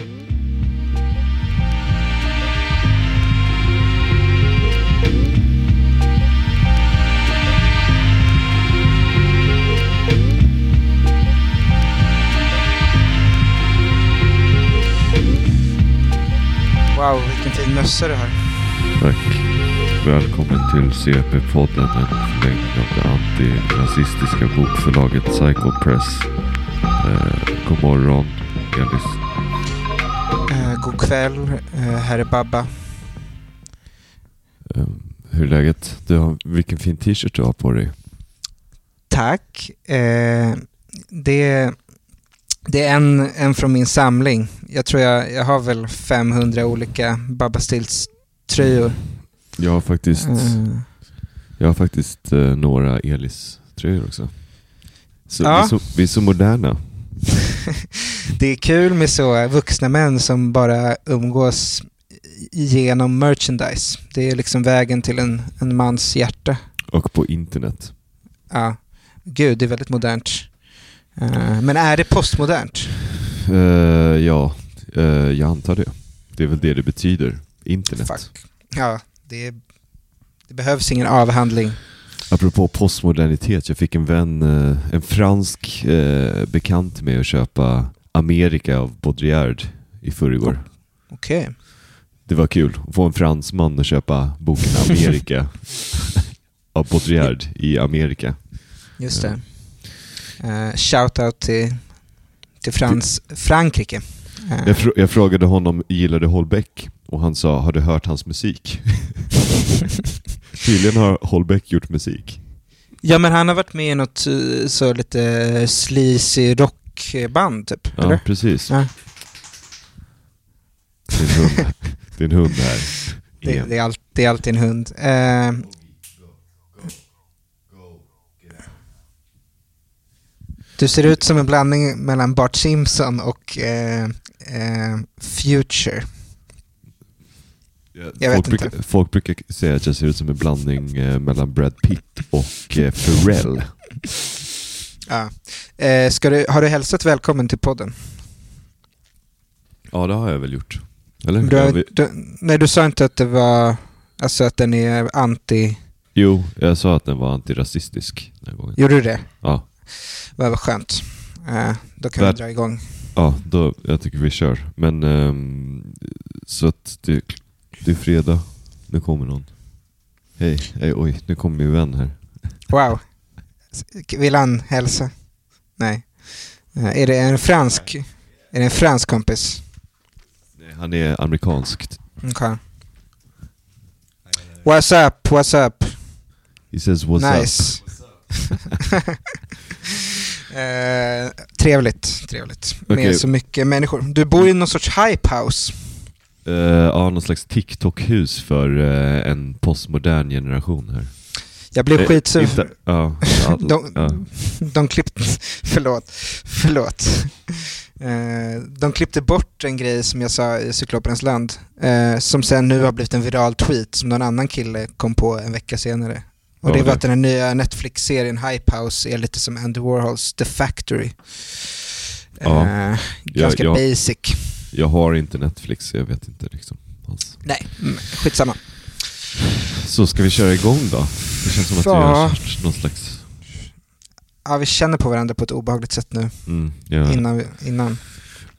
Wow, vilken fin mössa du har. Tack. Välkommen till CP-podden, en förlängning av det antirasistiska bokförlaget Psycho Press. Eh, god morgon, Elis. Eh, god kväll, eh, här är Babba. Eh, hur är läget? Du har, vilken fin t-shirt du har på dig. Tack. Eh, det, det är en, en från min samling. Jag tror jag, jag har väl 500 olika Babba Stills-tröjor. Jag har faktiskt, Eh, jag har faktiskt eh, några Elis-tröjor också. Så, Ja. vi, är så, vi är så moderna. det är kul med så vuxna män som bara umgås genom merchandise. Det är liksom vägen till en, en mans hjärta. Och på internet. Ja, gud, det är väldigt modernt. Eh, men är det postmodernt? Eh, ja, eh, jag antar det. Det är väl det det betyder. Internet. Fuck. Ja, det, är, det behövs ingen avhandling. Apropå postmodernitet, jag fick en vän, eh, en fransk eh, bekant med att köpa Amerika av Baudrillard i förrgår. Okej. Det var kul att få en fransman att köpa boken Amerika av Baudrillard i Amerika. Just det. Uh, Shoutout till, till Frans, Frankrike. Eh, Jag, fr- jag frågade honom, gillade Holbeck? Och han sa, har du hört hans musik? Tydligen har Holbeck gjort musik. ja, men han har varit med i något eh, så lite sleazy rockband, typ. Ja, eller? precis. Ja. En hund, en hund här. Det, det, är all, det är alltid en hund. Eh, du ser ut som en blandning mellan Bart Simpson och eh, eh, Future. Ja, Jag folk, brukar, folk brukar säga att jag ser ut som en blandning eh, mellan Brad Pitt och eh, Pharrell. Ja. Eh, ska du, har du hälsat välkommen till podden? Ja, det har jag väl gjort. Eller? Du, har, du, nej, du sa inte att det var, alltså att den är anti, Jo, jag sa att den var antirasistisk den gången. gjorde du det? Ja, Vad skönt. Eh, då kan Vär- vi dra igång. ja då, jag tycker vi kör. Men ehm, så att det, det är fredag. Nu kommer någon. Hej, hej, oj, nu kommer min vän här. Wow. Vill han hälsa? Nej. Eh, är det en fransk, är det en fransk kompis? Nej, Han är amerikansk. Okay. What's up, what's up? He says what's up. nice. eh, trevligt, trevligt. Okej. Med så mycket människor. Du bor i någon sorts hype house. Uh, ja, någon slags TikTok-hus för eh, en postmodern generation här. Jag blev Eh, skitsur. inte- Ja, ja, De, ja. de klippte, förlåt, förlåt. Eh, de klippte bort en grej som jag sa i Cyklopernas land, eh, som sen nu har blivit en viral tweet som någon annan kille kom på en vecka senare. Och det var att den här nya Netflix-serien Hype House är lite som Andy Warhols The Factory. Eh, ganska basic. Jag har inte Netflix, så jag vet inte liksom. alls. Nej, mm, skitsamma. Så ska vi köra igång då? Det känns som att vi har kört någon slags... Ja, vi känner på varandra på ett obehagligt sätt nu, Mm, ja. innan. Vi, innan.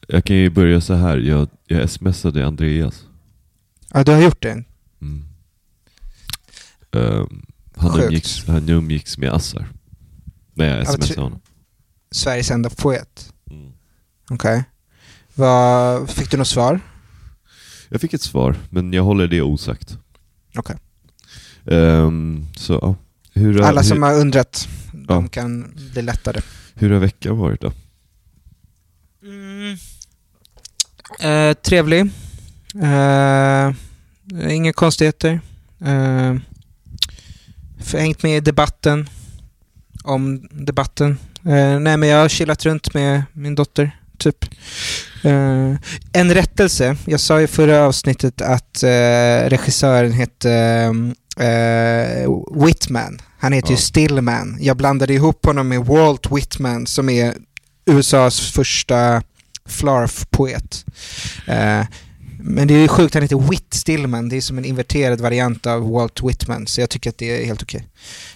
Jag kan ju börja så här. Jag, jag smsade Andreas. Ja, du har gjort det? Mm. Ehm, han, Sjukt. umgicks, han umgicks med Assar. När jag smsade honom. Sveriges enda poet. Mm. Okej. Vad- Fick du något svar? Jag fick ett svar, men jag håller det osagt. Okej. Ehm, så ja. Hur Alla som hur, har undrat, de Ja. kan bli lättade. hur har veckan varit då? Mm. Eh, trevlig. Eh, inga konstigheter. Eh, hängt med i debatten. Om debatten. Eh, nej men jag har chillat runt med min dotter, typ. Eh, en rättelse. Jag sa i förra avsnittet att eh, regissören hette eh, Whitman. Han heter ju Ja. Stillman. Jag blandade ihop honom med Walt Whitman som är USAs första flarf-poet. Men det är ju sjukt, han heter Whit Stillman. Det är som en inverterad variant av Walt Whitman, så jag tycker att det är helt okej.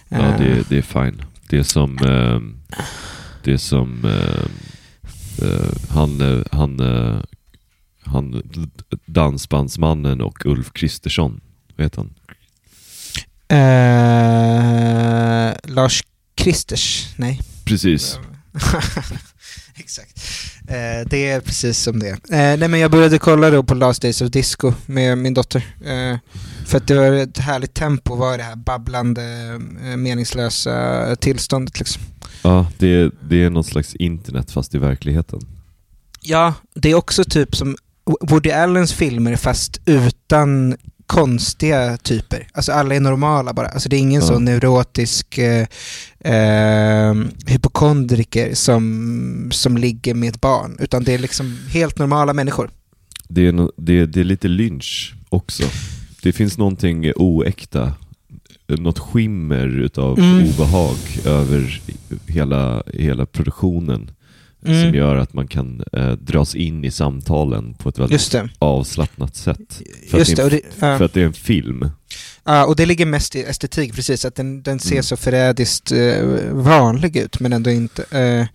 Ja, Eh, det, det är fine. Det är som... det är som... eh, han, eh, han, eh, han dansbandsmannen och Ulf Kristersson. Vad heter han? eh, Lars Kristers, nej. Precis. Exakt. Eh, det är precis som det är. Eh, nej men jag började kolla då på Last Days of Disco med min dotter. Eh, för att det var ett härligt tempo, var det här babblande, eh, meningslösa tillståndet liksom. Ja, det, det är något slags internet fast i verkligheten. Ja, det är också typ som Woody Allens filmer fast utan konstiga typer. Alltså alla är normala bara. Alltså det är ingen Ja. sån neurotisk eh, eh, hypokondriker som, som ligger med ett barn. Utan det är liksom helt normala människor. Det är, no, det, det är lite lynch också. Det finns någonting oäkta, något skimmer utav Mm. obehag över hela, hela produktionen Mm. som gör att man kan eh, dras in i samtalen på ett väldigt avslappnat sätt. För, Just att det, är, det, ja. för att det är en film. Ja, och det ligger mest i estetik, precis. Att den, den ser Mm. så förrädiskt eh, vanlig ut, men ändå inte. Eh,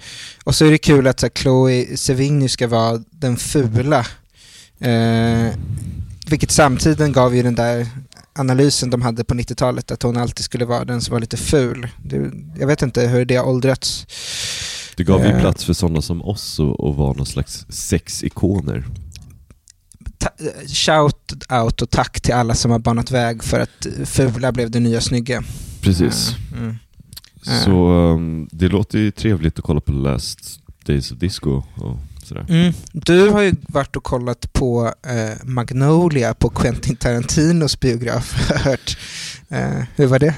och så är det kul att så här, Chloe Sevigny ska vara den fula. Eh, vilket samtiden gav ju den där analysen de hade på 90-talet, att hon alltid skulle vara den som var lite ful. Det, jag vet inte hur det har åldrats. Det gav ju Eh. plats för sådana som oss att vara någon slags sexikoner. Shout out och tack till alla som har banat väg för att fula blev det nya snygga. Precis. Eh, mm. Eh. Så um, det låter ju trevligt att kolla på Last Days of Disco och sådär. Mm. Du har ju varit och kollat på eh, Magnolia på Quentin Tarantinos biograf, hört. Eh, hur var det?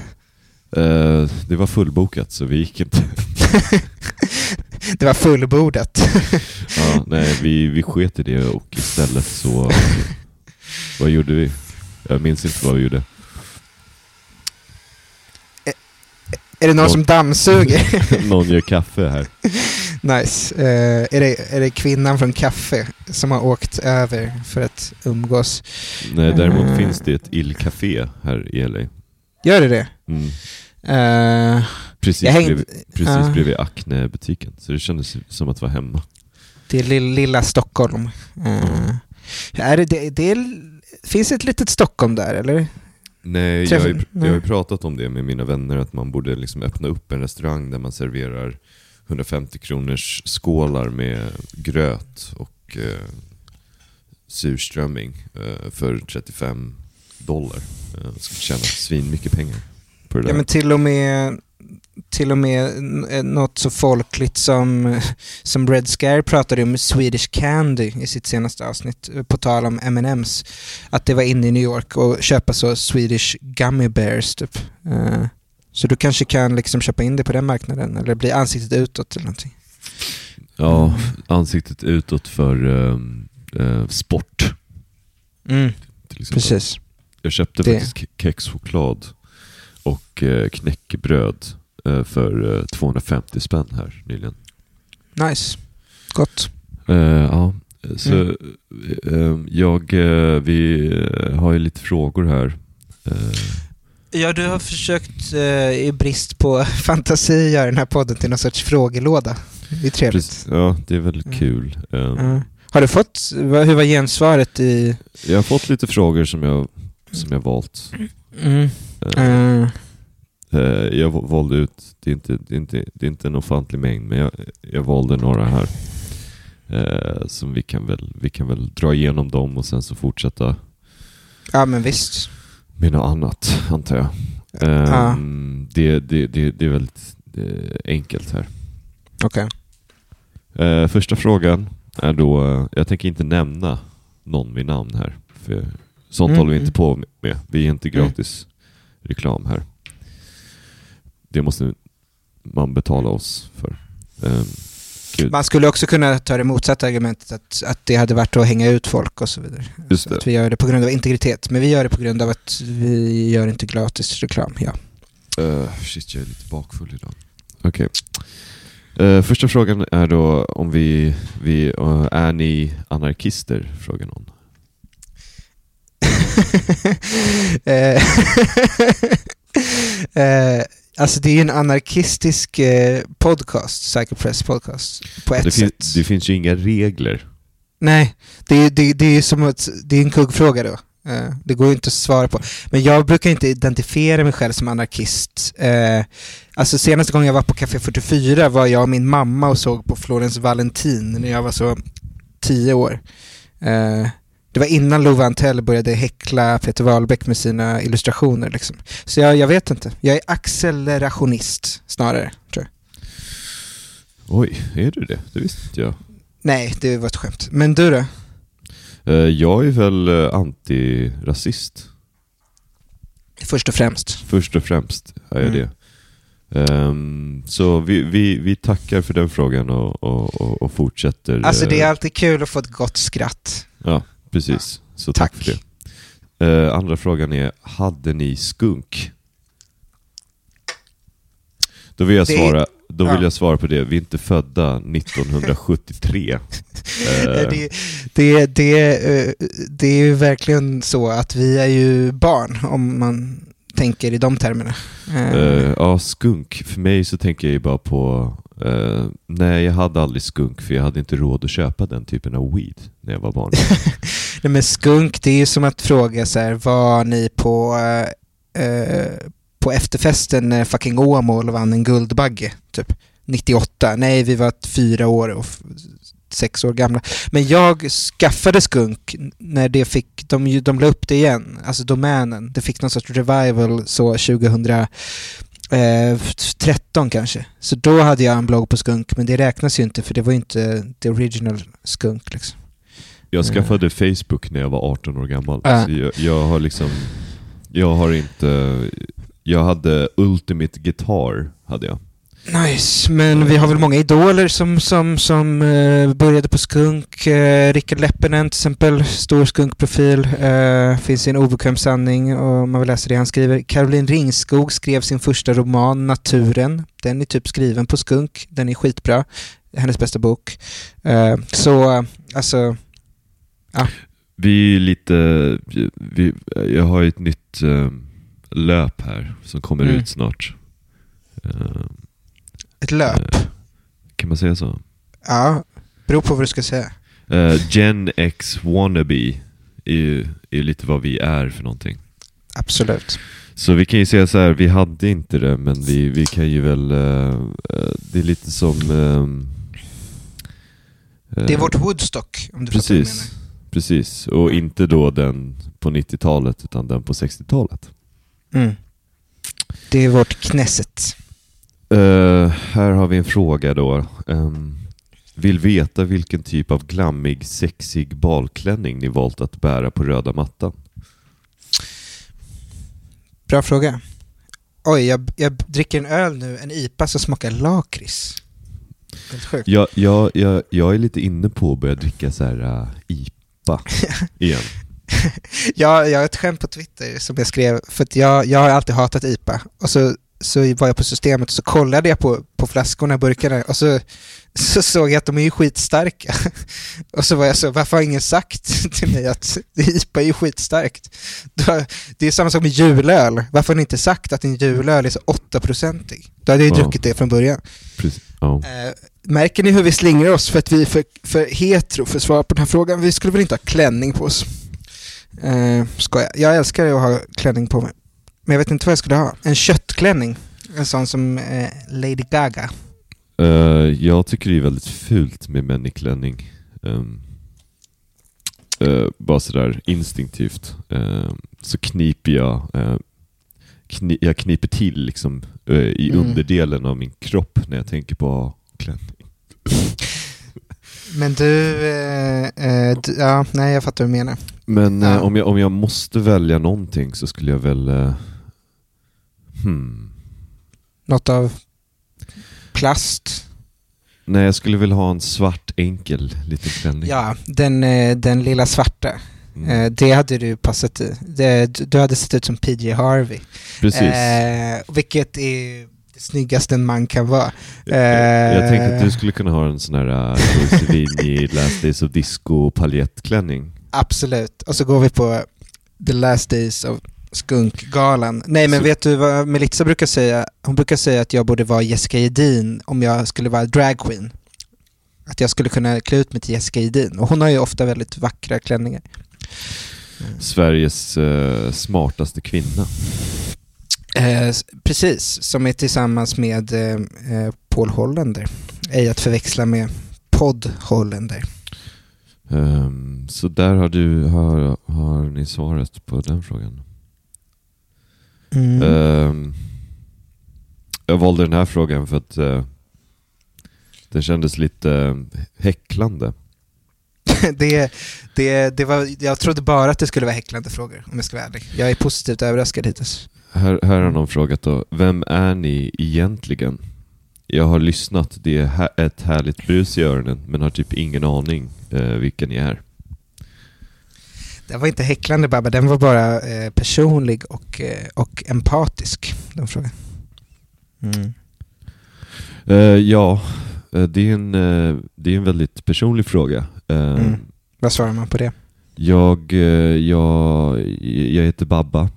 Eh, det var fullbokat så vi gick inte. det var fullbordat. ja, nej, vi, vi sket i det och istället så... vad gjorde vi? Jag minns inte vad vi gjorde. är det någon Ja. som dammsuger? Någon gör kaffe här. nice. Eh, är, det, är det kvinnan från Café som har åkt över för att umgås? Nej, däremot Eh. finns det ett Il-café här i LA. Gör det det? Mm. Eh, Precis, hängde, bredvid, precis ja. bredvid Acne-butiken. Så det kändes som att vara hemma. det är lilla, Stockholm. Eh, är det, det, det är, finns ett litet Stockholm där, eller? Nej, jag har, ju, jag har pratat om det med mina vänner, att man borde liksom öppna upp en restaurang där man serverar 150 kronors skålar med gröt och eh, surströmming eh, för 35 dollar. Eh, ska tjäna svin mycket pengar på det där. Ja men till och med, till och med eh, något så folkligt som, som Red Scare pratade om Swedish Candy i sitt senaste avsnitt, eh, på tal om M&M's Att det var inne i New York och köpa så Swedish Gummy Bears typ. Eh, Så du kanske kan liksom köpa in det på den marknaden eller bli ansiktet utåt eller någonting. Ja, ansiktet utåt för ehm, eh, sport. Mm, precis. Jag köpte Det. faktiskt ke- kexchoklad och knäckebröd för eh, 250 spänn här nyligen. Nice. Gott. Eh, ja, så Mm. eh, jag, eh, vi eh, har ju lite frågor här. Eh, Ja, du har försökt eh, i brist på fantasi göra den här podden till någon sorts frågelåda. Det är trevligt. precis, ja, det är väldigt Mm. kul. Eh, Ja. Har du fått, hur var gensvaret i... Jag har fått lite frågor som jag, som jag valt. Mm. Eh, eh, eh, jag va- valde ut, det är, inte, det, är inte, det är inte en ofantlig mängd, men jag, jag valde några här. Eh, som vi kan, väl, vi kan väl dra igenom dem och sen så fortsätta ja, men visst. med något annat, antar jag. Ehm, det, det, det, det är väldigt eh, enkelt här. Okej. Eh, första frågan är då, eh, jag tänker inte nämna någon vid namn här. För sånt Mm, håller vi mm. inte på med. Vi är inte Mm. gratis reklam här. Det måste man betala oss för. Gud, Man skulle också kunna ta det motsatta argumentet att, att det hade varit att hänga ut folk och så vidare. Just Så det. Att vi gör det på grund av integritet. Men vi gör det på grund av att vi gör inte gratis reklam. Ja. Eh, shit, jag är lite bakfull idag. Okej. Eh, första frågan är då om vi, vi eh, är ni anarkister? Frågar någon. Eh, eh, alltså det är ju en anarkistisk eh, podcast, Psychopress podcast, på ett Det, sätt. det finns ju inga regler. Nej, det är, det, det är som att, det är en kuggfråga då. Eh, det går ju inte att svara på. Men jag brukar inte identifiera mig själv som anarkist. Eh, alltså senaste gången jag var på Café 44 var jag och min mamma och såg på Florence Valentin när jag var så tio år. Det var innan Love Antell började häckla Peter Wahlbeck med sina illustrationer. Liksom. Så jag, jag vet inte. Jag är accelerationist snarare, tror jag. Oj, är du det? Det visste inte jag. Nej, det var ett skämt. Men du då? Eh, jag är väl eh, antirasist. Först och främst. Först och främst är jag Mm. det. Ehm, så vi, vi, vi tackar för den frågan och, och, och, och fortsätter. Alltså det är eh, alltid kul att få ett gott skratt. Ja, precis. Så tack, Tack. för det. Eh, andra frågan är, hade ni skunk? Då vill jag svara, då vill ja. jag svara på det. Vi är inte födda 1973. Eh, Det, det, det, eh, det är ju verkligen så att vi är ju barn om man tänker i de termerna. Eh, ja, skunk. För mig så tänker jag ju bara på... eh, nej, jag hade aldrig skunk för jag hade inte råd att köpa den typen av weed när jag var barn. Nej men skunk, det är ju som att fråga så här, var ni på, eh, på efterfesten när fucking Åmål vann en Guldbagge? Typ 98. Nej, vi var fyra år och sex år gamla. Men jag skaffade skunk när det fick, de, de la upp det igen, alltså domänen. Det fick någon sorts revival så 2013 kanske. Så då hade jag en blogg på skunk, men det räknas ju inte för det var ju inte the original skunk liksom. Jag skaffade Facebook när jag var 18 år gammal. Så jag, jag har liksom... Jag har inte... Jag hade Ultimate Guitar, hade jag. Nice, men vi har väl många idoler som, som, som eh, började på skunk. Uh, Rickard Leppinen till exempel, stor skunkprofil. Uh, finns i en obekväm sanning och man vill läsa det han skriver. Caroline Ringskog skrev sin första roman Naturen. Den är typ skriven på skunk. Den är skitbra. Hennes bästa bok. Eh, så, alltså, Vi är lite... Vi, jag har ju ett nytt löp här som kommer Mm. ut snart. Eh, ett löp. kan man säga så? Ja, beror på vad du ska säga. Eh, Gen X wannabe är ju är lite vad vi är för någonting. Absolut. Så vi kan ju säga så här, vi hade inte det, men vi, vi kan ju väl... eh, eh, det är lite som... eh, Det är vårt Woodstock, om du fattar vad jag menar. Precis, precis. Och inte då den på 90-talet, utan den på 60-talet. Mm. Det är vårt Knesset. Eh, här har vi en fråga då. Ehm, vill veta vilken typ av glammig, sexig balklänning ni valt att bära på röda mattan. Bra fråga. Oj, jag, jag dricker en öl nu, en IPA som smakar lakrits. Jag, jag, jag, jag är lite inne på att börja dricka så här uh, IPA igen. Jag, jag har ett skämt på Twitter som jag skrev, för jag, jag har alltid hatat IPA. Och så, så var jag på systemet och så kollade jag på, på flaskorna, burkarna, och så, så såg jag att de är ju skitstarka. Och så var jag så, varför har ingen sagt till mig att IPA är ju skitstarkt? Det är samma sak med julöl. Varför har ni inte sagt att en julöl är så 8-procentig? Då hade jag ju Ja. druckit det från början. Ja. Eh, märker ni hur vi slingrar oss för att vi är för, för hetero för att svara på den här frågan? Vi skulle väl inte ha klänning på oss? Eh, skojar. Jag älskar att ha klänning på mig. Men jag vet inte vad jag skulle ha. En köttklänning. En sån som eh, Lady Gaga. Eh, jag tycker det är väldigt fult med män i klänning. Um, uh, bara sådär instinktivt. Eh, så kniper jag, eh, kni jag kniper till liksom i Mm. underdelen av min kropp när jag tänker på klänning. Men du, du, ja, nej jag fattar vad du menar. Men om, jag, om jag måste välja någonting så skulle jag väl... eh, hmm. Något av plast. Nej, jag skulle vilja ha en svart enkel liten klänning. Ja, den, eh, den lilla svarta. Mm. Eh, det hade du passat i. Det, du- hade sett ut som PJ Harvey. Precis. Eh, vilket är det snyggaste en man kan vara. Jag, jag Eh, tänkte att du skulle kunna ha en sån här Savini Last Days of Disco paljettklänning. Absolut. Och så går vi på The Last Days of Skunkgalan. Nej men Så- vet du vad Melitza brukar säga? Hon brukar säga att jag borde vara Jessica Edin om jag skulle vara dragqueen. Att jag skulle kunna klä ut mig till Jessica Edin. Och hon har ju ofta väldigt vackra klänningar. Sveriges eh, smartaste kvinna. Eh, precis, som är tillsammans med eh, eh, Paul Hollander. Ej att förväxla med Podd Hollander. Ehm, så där har du, har, har ni svaret på den frågan. Mm. Ehm, jag valde den här frågan för att eh, den kändes lite eh, häcklande. det, det, det var, jag trodde bara att det skulle vara häcklande frågor, om jag ska vara ärlig. Jag är positivt överraskad hittills. Här, här har någon frågat då, vem är ni egentligen? Jag har lyssnat, det är ett härligt brus i öronen, men har typ ingen aning eh, vilka ni är. Den var inte häcklande Babba, den var bara eh, personlig och, eh, och empatisk, den frågan. Mm. Eh, ja, eh, det, är en, eh, det är en väldigt personlig fråga. Mm. Vad svarar man på det? jag, jag, jag heter Babba.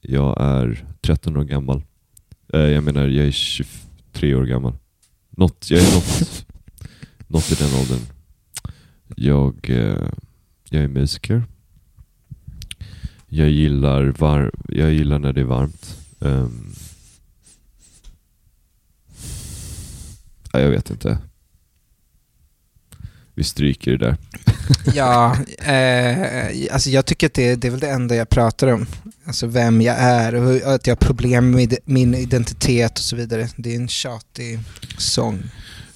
Jag är 13 år gammal. Jag menar, jag är 23 år gammal. Något, jag är något, något i den åldern. Jag, jag är musiker. Jag gillar, var, jag gillar när det är varmt. Ehm. ja, jag vet inte. Vi stryker det där. Ja, eh, alltså jag tycker att det, det är väl det enda jag pratar om. Alltså vem jag är och att jag har problem med min identitet och så vidare. Det är en tjatig sång.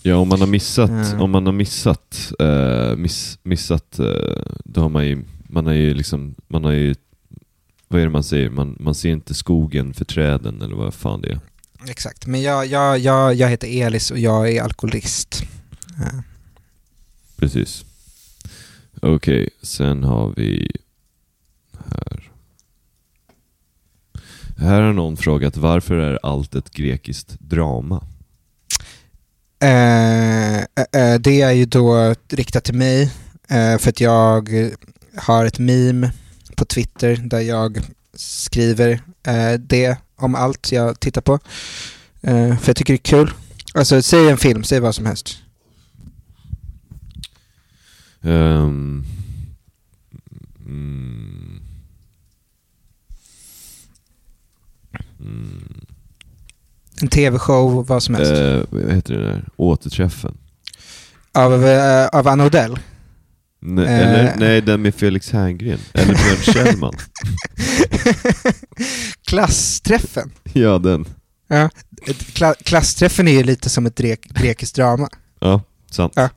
Ja, om man har missat, Mm. om man har missat, eh, miss, missat, eh, då har man ju, man har ju liksom, man har ju, vad är det man säger? Man, man ser inte skogen för träden eller vad fan det är. Exakt, men jag, jag, jag, jag heter Elis och jag är alkoholist. Ja. Precis. Okej, sen har vi här. Här har någon frågat, varför är allt ett grekiskt drama? Eh, eh, eh, det är ju då riktat till mig eh, för att jag har ett meme på Twitter där jag skriver eh, det om allt jag tittar på. Eh, för jag tycker det är kul. Alltså säg en film, säg vad som helst. Ehm, mm, mm, En tv-show, vad som helst. eh, vad heter det där? Återträffen? Av, eh, av Anna Odell. Nej, Eh. eller, nej, den med Felix Herngren. Eller Björn Kjellman. Klassträffen. ja, den. Ja. Kla klassträffen är ju lite som ett grek grekiskt drama. Ja, sant. Ja.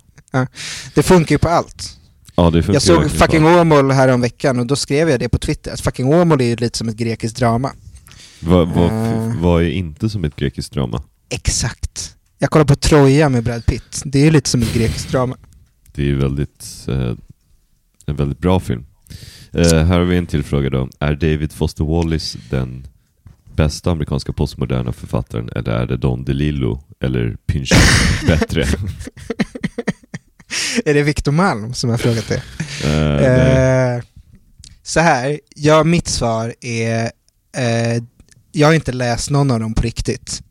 Det funkar ju på allt. Ja, det funkar Jag såg Fucking. Åmål här om veckan och då skrev jag det på Twitter, att Fucking Åmål är ju lite som ett grekiskt drama. Vad, vad, Eh. vad är inte som ett grekiskt drama? Exakt. Jag kollar på Troja med Brad Pitt, det är ju lite som ett grekiskt drama. Det är ju väldigt, eh, en väldigt bra film. Eh, här har vi en till fråga då. Är David Foster Wallace den bästa amerikanska postmoderna författaren eller är det Don DeLillo eller Pinchot bättre? är det Victor Malm som har frågat det? Eh, nej. Eh, så här, ja, mitt svar är, eh, jag har inte läst någon av dem på riktigt.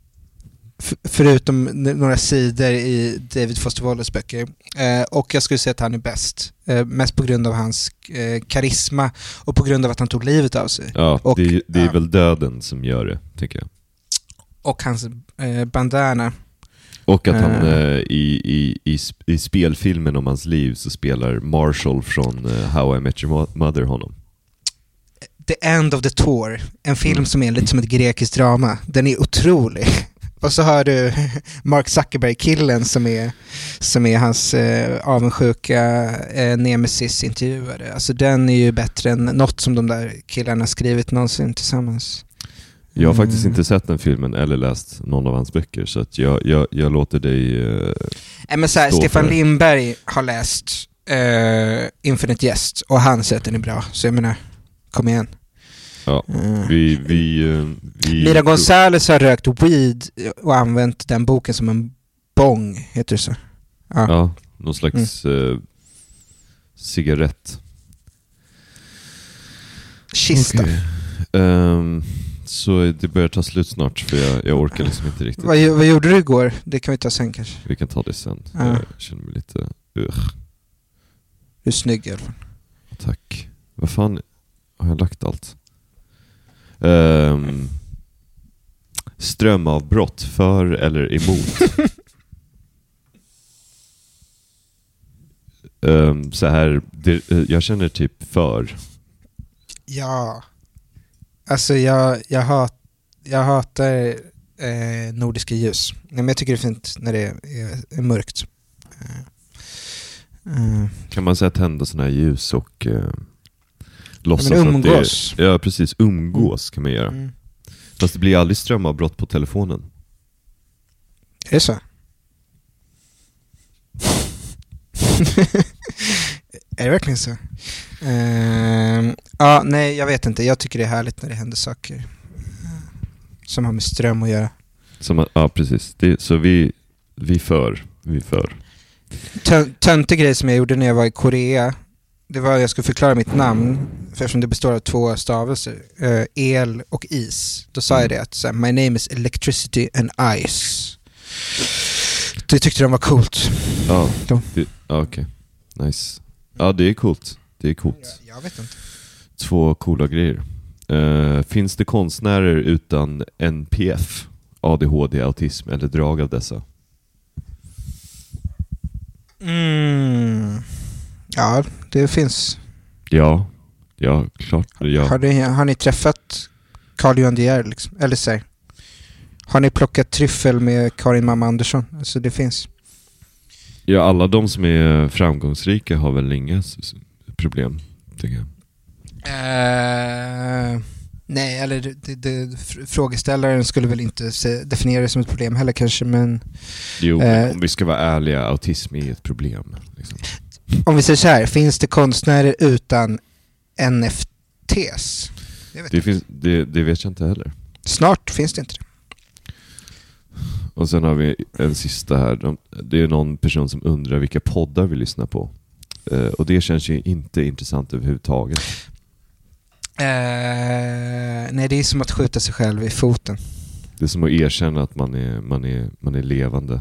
Förutom några sidor i David Foster Wallace böcker. Eh, och jag skulle säga att han är bäst. Eh, mest på grund av hans eh, karisma och på grund av att han tog livet av sig. Ja, och- det, är- det är ja. väl döden som gör det, tycker jag. Och hans bandana. Och att han i, i, i, i spelfilmen om hans liv så spelar Marshall från How I Met Your Mo- Mother honom. The End of the Tour, en film Mm. som är lite som ett grekiskt drama. Den är otrolig. Och så har du Mark Zuckerberg-killen som är, som är hans eh, avundsjuka eh, nemesis-intervjuare. Alltså den är ju bättre än något som de där killarna skrivit någonsin tillsammans. Jag har faktiskt Mm. inte sett den filmen eller läst någon av hans böcker, så att jag, jag, jag låter dig... eh, Nej men så här, för Stefan det. Lindberg har läst eh, Infinite Jest och han säger att den är bra. Så jag menar, kom igen. Ja, vi... vi, eh, vi Mira Gonzales har rökt weed och använt den boken som en bong, heter det så? Ja. Ja, någon slags eh, cigarett. Kista. Okej. Ehm, så det börjar ta slut snart för jag, jag orkar liksom inte riktigt. Vad, vad gjorde du igår? Det kan vi ta sen kanske. Vi kan ta det sen. Ja. Jag känner mig lite... Ugh, Du är snygg i alla fall. tack. Vad fan har jag lagt allt? Um, strömavbrott, för eller emot? Ehm, så här, det, eh, jag känner typ för. Ja. Alltså jag, jag, hat, jag hatar eh, nordiska ljus. Nej, men jag tycker det är fint när det är, är, är mörkt. Eh, Kan man säga tända sådana här ljus och eh, låtsas men att det... umgås. Ja, precis. Umgås kan man göra. mm. Fast det blir aldrig strömavbrott på telefonen. Är det så? är det verkligen så? Ehm, ja, nej, jag vet inte. Jag tycker det är härligt när det händer saker eh, som har med ström att göra. Som, ja, precis. Det, så vi, vi för. Vi för. Tö- Töntig grej som jag gjorde när jag var i Korea, det var jag skulle förklara mitt namn, för eftersom det består av två stavelser, eh, el och is. Då sa jag det att så här, my name is electricity and ice. Det tyckte de var coolt. Ja, De. ja okej. Nice. Ja, det är coolt. Det är coolt. Jag, jag vet inte. Två coola grejer. Eh, finns det konstnärer utan NPF, ADHD, autism eller drag av dessa? Mm. Ja, det finns. Ja, ja, klart. Ja. Har, ni, har ni träffat Carl Johan De Geer, liksom? Eller så här, Har ni plockat tryffel med Karin Mamma Andersson? Alltså det finns. ja, alla de som är framgångsrika har väl inga problem, tycker jag. Eh, nej, eller det, det, det, fr- frågeställaren skulle väl inte se, definiera det som ett problem heller kanske, men Jo, men Eh. om vi ska vara ärliga, autism är ett problem. Liksom. Om vi säger så här, finns det konstnärer utan NFTs? Jag vet. Det, finns, det, det vet jag inte heller. Snart finns det inte det. Och sen har vi en sista här. De- Det är någon person som undrar vilka poddar vi lyssnar på. Eh, och det känns ju inte intressant överhuvudtaget. Eh, nej, det är som att skjuta sig själv i foten. Det är som att erkänna att man är, man är, man är levande.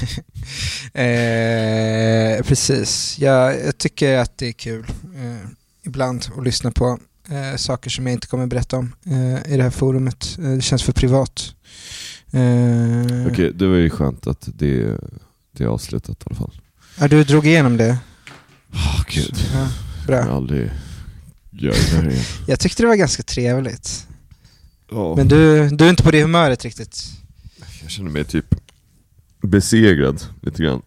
eh, precis. Jag, jag tycker att det är kul eh, ibland att lyssna på eh, saker som jag inte kommer berätta om eh, i det här forumet. Eh, det känns för privat. Eh, Okej, det var ju skönt att det, det är avslutat i alla fall. Ja, du drog igenom det. Åh gud, Ja, jag bra. kan aldrig göra det här igen. Jag tyckte det var ganska trevligt. Ja, Men du, du är inte på det humöret riktigt. Jag känner mig typ besegrad lite grann.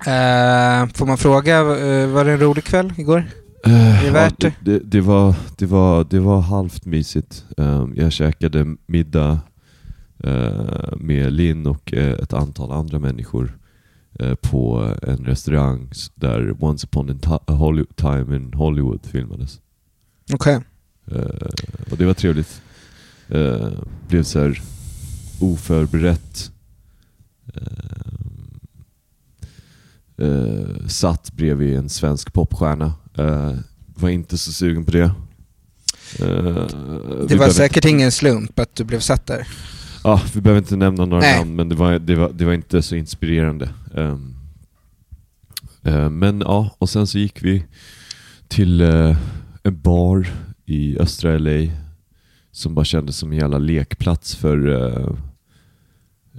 Eh, får man fråga, eh, var det en rolig kväll igår? Är det värt det? Det, det, var, det, var, det var halvt mysigt. Um, jag käkade middag eh, med Linn och ett antal andra människor på en restaurang där Once upon a time in Hollywood filmades. Okej. Eh, och det var trevligt. Uh, blev så här oförberett. Eh, eh, satt bredvid en svensk popstjärna. Eh, var inte så sugen på det. Eh, Det var säkert ingen slump att du blev satt där. Ja, vi behöver inte nämna några Nej. namn, men det var, det, var, det var inte så inspirerande. Ehm, eh, men ja, och sen så gick vi till eh, en bar i östra LA som bara kändes som en jävla lekplats för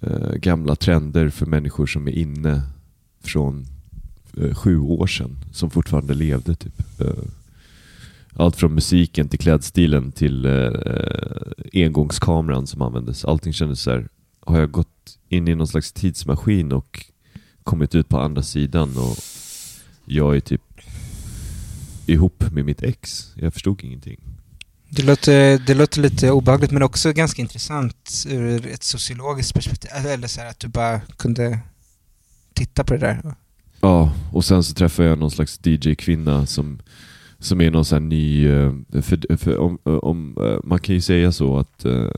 eh, gamla trender för människor som är inne från eh, sju år sedan, som fortfarande levde. typ. Eh, allt från musiken till klädstilen till eh, engångskameran som användes. Allting kändes så här. har jag gått in i någon slags tidsmaskin och kommit ut på andra sidan och jag är typ ihop med mitt ex. Jag förstod ingenting. Det låter, det låter lite obehagligt men också ganska intressant ur ett sociologiskt perspektiv. Eller så här att du bara kunde titta på det där. Ja, och sen så träffade jag någon slags DJ-kvinna som Som är någon sån här ny... eh, För, för om, om, eh, man kan ju säga så att eh,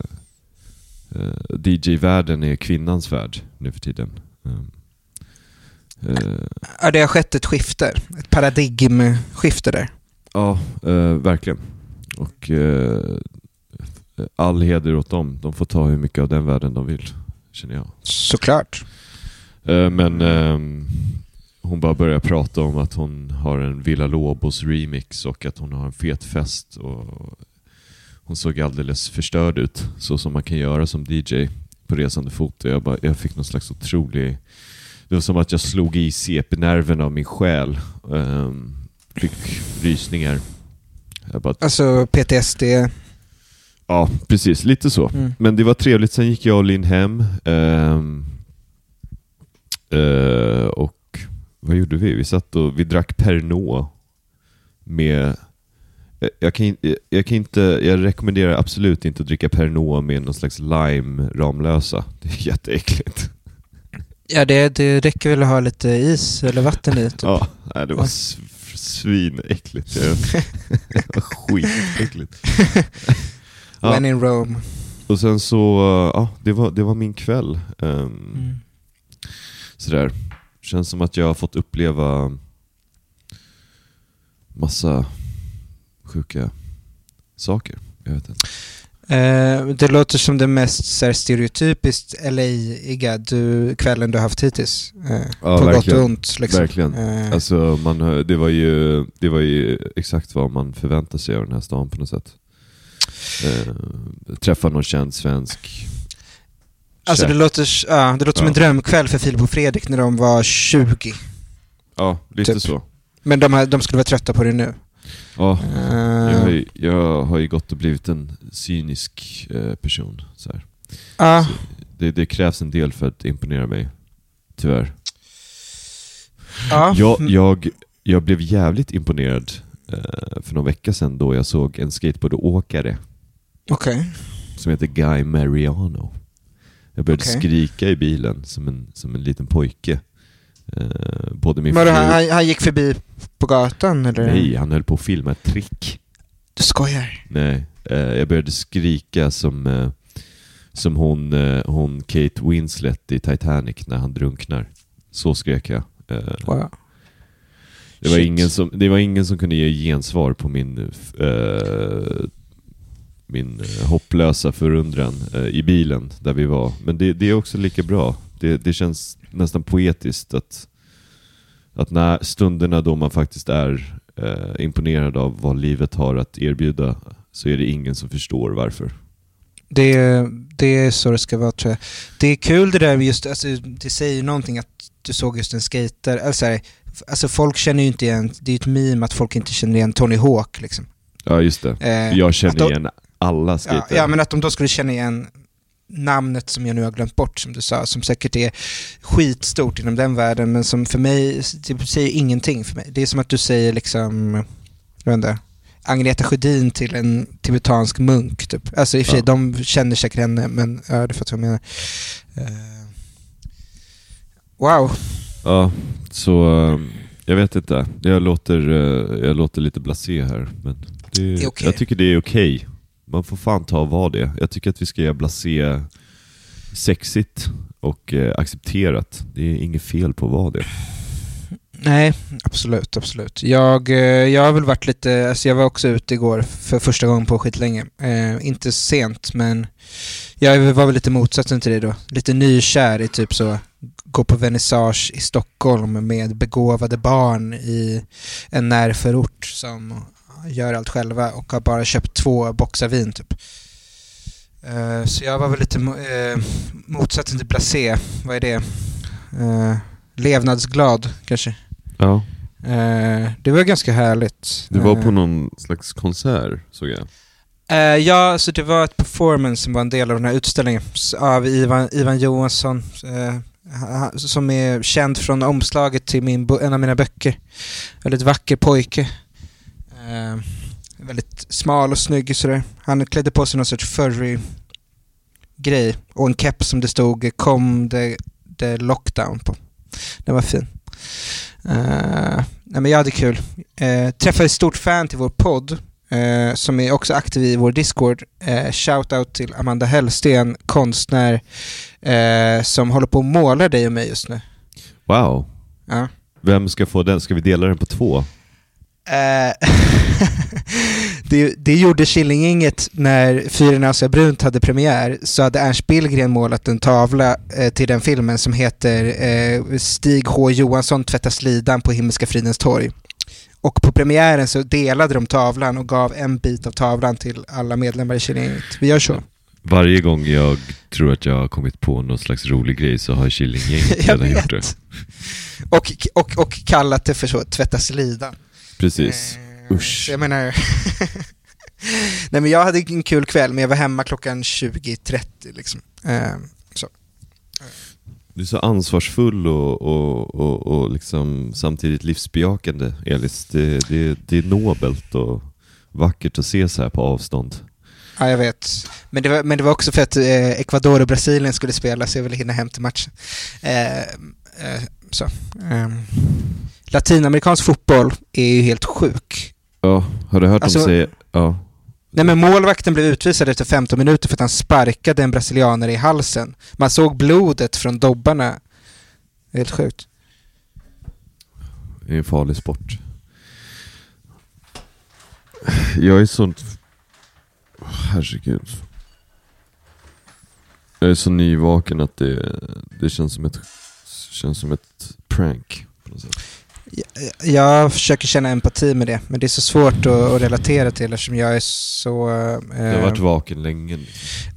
eh, DJ-världen är kvinnans värld nu för tiden. Um, eh, Ja, det har skett ett skifte. Ett paradigmskifte där. ja, eh, verkligen. Och eh, all heder åt dem. De får ta hur mycket av den världen de vill, känner jag. Såklart. Eh, Men ehm, hon bara börjar prata om att hon har en Villa Lobos remix och att hon har en fet fest. Och hon såg alldeles förstörd ut, så som man kan göra som DJ på resande fot. Och Jag, bara, jag fick någon slags otrolig... Det var som att jag slog i CP-nerven av min själ. Um, fick rysningar. Jag bara, Alltså PTSD. ja, precis. Lite så. Mm. Men det var trevligt, sen gick jag och Linn hem. eh, och vad gjorde vi? Vi satt och vi drack Pernod med jag- jag kan, in- jag kan inte, jag rekommenderar absolut inte att dricka Pernod med någon slags lime Ramlösa. Det är jätteäckligt. Ja, det, det räcker väl att ha lite is eller vatten i. Typ. Ja, nej, det var svinäckligt. Skitäckligt. Ja. When in Rome. Och sen så, ja, det var, det var min kväll. Ehm, Mm. Sådär. Känns som att jag har fått uppleva massa sjuka saker. Jag vet inte. Eh, det låter som det mest så här, stereotypiskt LA-iga du, kvällen du haft hittills. Eh, Ja, på gott och ont. Liksom. Verkligen. Eh, Alltså, man, det, var ju, det var ju exakt vad man förväntar sig av den här stan på något sätt. Eh, träffa någon känd svensk. alltså det låter, ja, det låter som Ja. en drömkväll för Filip och Fredrik när de var 20. Ja, lite typ. så. Men de, de skulle vara trötta på det nu. Ja, Eh, jag, har ju, jag har ju gått och blivit en cynisk eh, person. Så ja. Så det, det krävs en del för att imponera mig. Tyvärr. ja. Jag, jag, jag blev jävligt imponerad eh, för någon vecka sedan då jag såg en skateboardåkare Okej. som heter Guy Mariano. Jag började Okej. skrika i bilen som en, som en liten pojke. Eh, både min Men fru... han, han, gick förbi på gatan eller? Nej, han höll på att filma ett trick. Du skojar? Nej, eh, jag började skrika som, eh, som hon, eh, hon Kate Winslet i Titanic när han drunknar. Så skrek jag. Eh, Wow. det, var Shit. ingen som, det var ingen som kunde ge gensvar på min, eh, min eh, hopplösa förundran eh, i bilen där vi var. Men det, det är också lika bra. Det, det känns nästan poetiskt att, att när stunderna då man faktiskt är eh, imponerad av vad livet har att erbjuda så är det ingen som förstår varför. Det, det är så det ska vara tror jag. Det är kul det där just, alltså, det säger någonting att du såg just en skater. Alltså, alltså folk känner ju inte igen, det är ju ett meme att folk inte känner igen Tony Hawk liksom. Ja, just det. Eh, Jag känner de- igen alla Ja, skater. ja, men att de då skulle känna igen namnet som jag nu har glömt bort, som du sa, som säkert är skitstort inom den världen, men som för mig, det säger ingenting för mig. Det är som att du säger liksom, jag vet inte, Agneta Sjödin till en tibetansk munk typ. Alltså i och för sig, Ja. de känner säkert henne, men ja, du fattar vad jag menar. Eh, wow. Ja, så eh, jag vet inte. Jag låter, eh, jag låter lite blasé här. Men det, Det okej. Jag tycker det är okej. Man får fan ta och vara det. Jag tycker att vi ska göra blasé sexigt och eh, accepterat. Det är inget fel på att vara det. Nej, absolut, absolut. Jag, eh, jag har väl varit lite, alltså jag var också ute igår för första gången på skitlänge. Eh, inte sent, men jag var väl lite motsatsen till dig då. Lite nykär i typ så, gå på vernissage i Stockholm med begåvade barn i en närförort som gör allt själva och har bara köpt två boxar vin typ. Eh, så jag var väl lite eh, motsatsen till blasé, vad är det? Eh, levnadsglad kanske. Ja. Det var ganska härligt. Du var på någon slags konsert, såg jag. ja, så det var ett performance som var en del av den här utställningen av Ivan, Ivan Johansson. ha- som är känd från omslaget till min, en av mina böcker. Väldigt vacker pojke. Eh, väldigt smal och snygg sådär. Han klädde på sig någon sorts furry grej och en keps som det stod kom the, the lockdown på. Den var fin. Eh, nej men jag hade kul. Eh, träffade ett stort fan till vår podd, eh, som är också aktiv i vår Discord. Eh, Shoutout till Amanda Hellsten, konstnär, eh, som håller på att måla dig och mig just nu. Wow. Ja. Vem ska få den? Ska vi dela den på två? Eh, det, det gjorde Killinggänget när Fyren Asa Brunt hade premiär, så hade Ernst Billgren målat en tavla eh, till den filmen som heter eh, Stig H Johansson tvättar slidan på Himmelska fridens torg. Och på premiären så delade de tavlan och gav en bit av tavlan till alla medlemmar i Killinggänget. Vi gör så. Varje gång jag tror att jag har kommit på någon slags rolig grej så har Killinggänget redan gjort det. vet. Och, och, och kallat det för så, tvätta slidan. Precis. Eh, Usch. Jag menar... Nej men jag hade en kul kväll, men jag var hemma klockan 20.30 liksom. Eh, så. Du är så ansvarsfull och, och, och, och liksom samtidigt livsbejakande, Elis. Det, det, det är nobelt och vackert att se så här på avstånd. Ja, jag vet. Men det var, men det var också för att eh, Ecuador och Brasilien skulle spela, så jag ville hinna hem till matchen. Eh, eh, så. Latinamerikansk fotboll är ju helt sjuk. Ja, har du hört Alltså- dem säga... Ja. Nej men målvakten blev utvisad efter 15 minuter för att han sparkade en brasilianare i halsen. Man såg blodet från dobbarna. Helt sjukt. Det är en farlig sport. Jag är sånt... Herregud. Jag är så nyvaken att det, det känns, som ett, känns som ett prank. På något sätt. Jag, försöker känna empati med det, men det är så svårt att, att relatera till eftersom jag är så... Eh, Jag har varit vaken länge.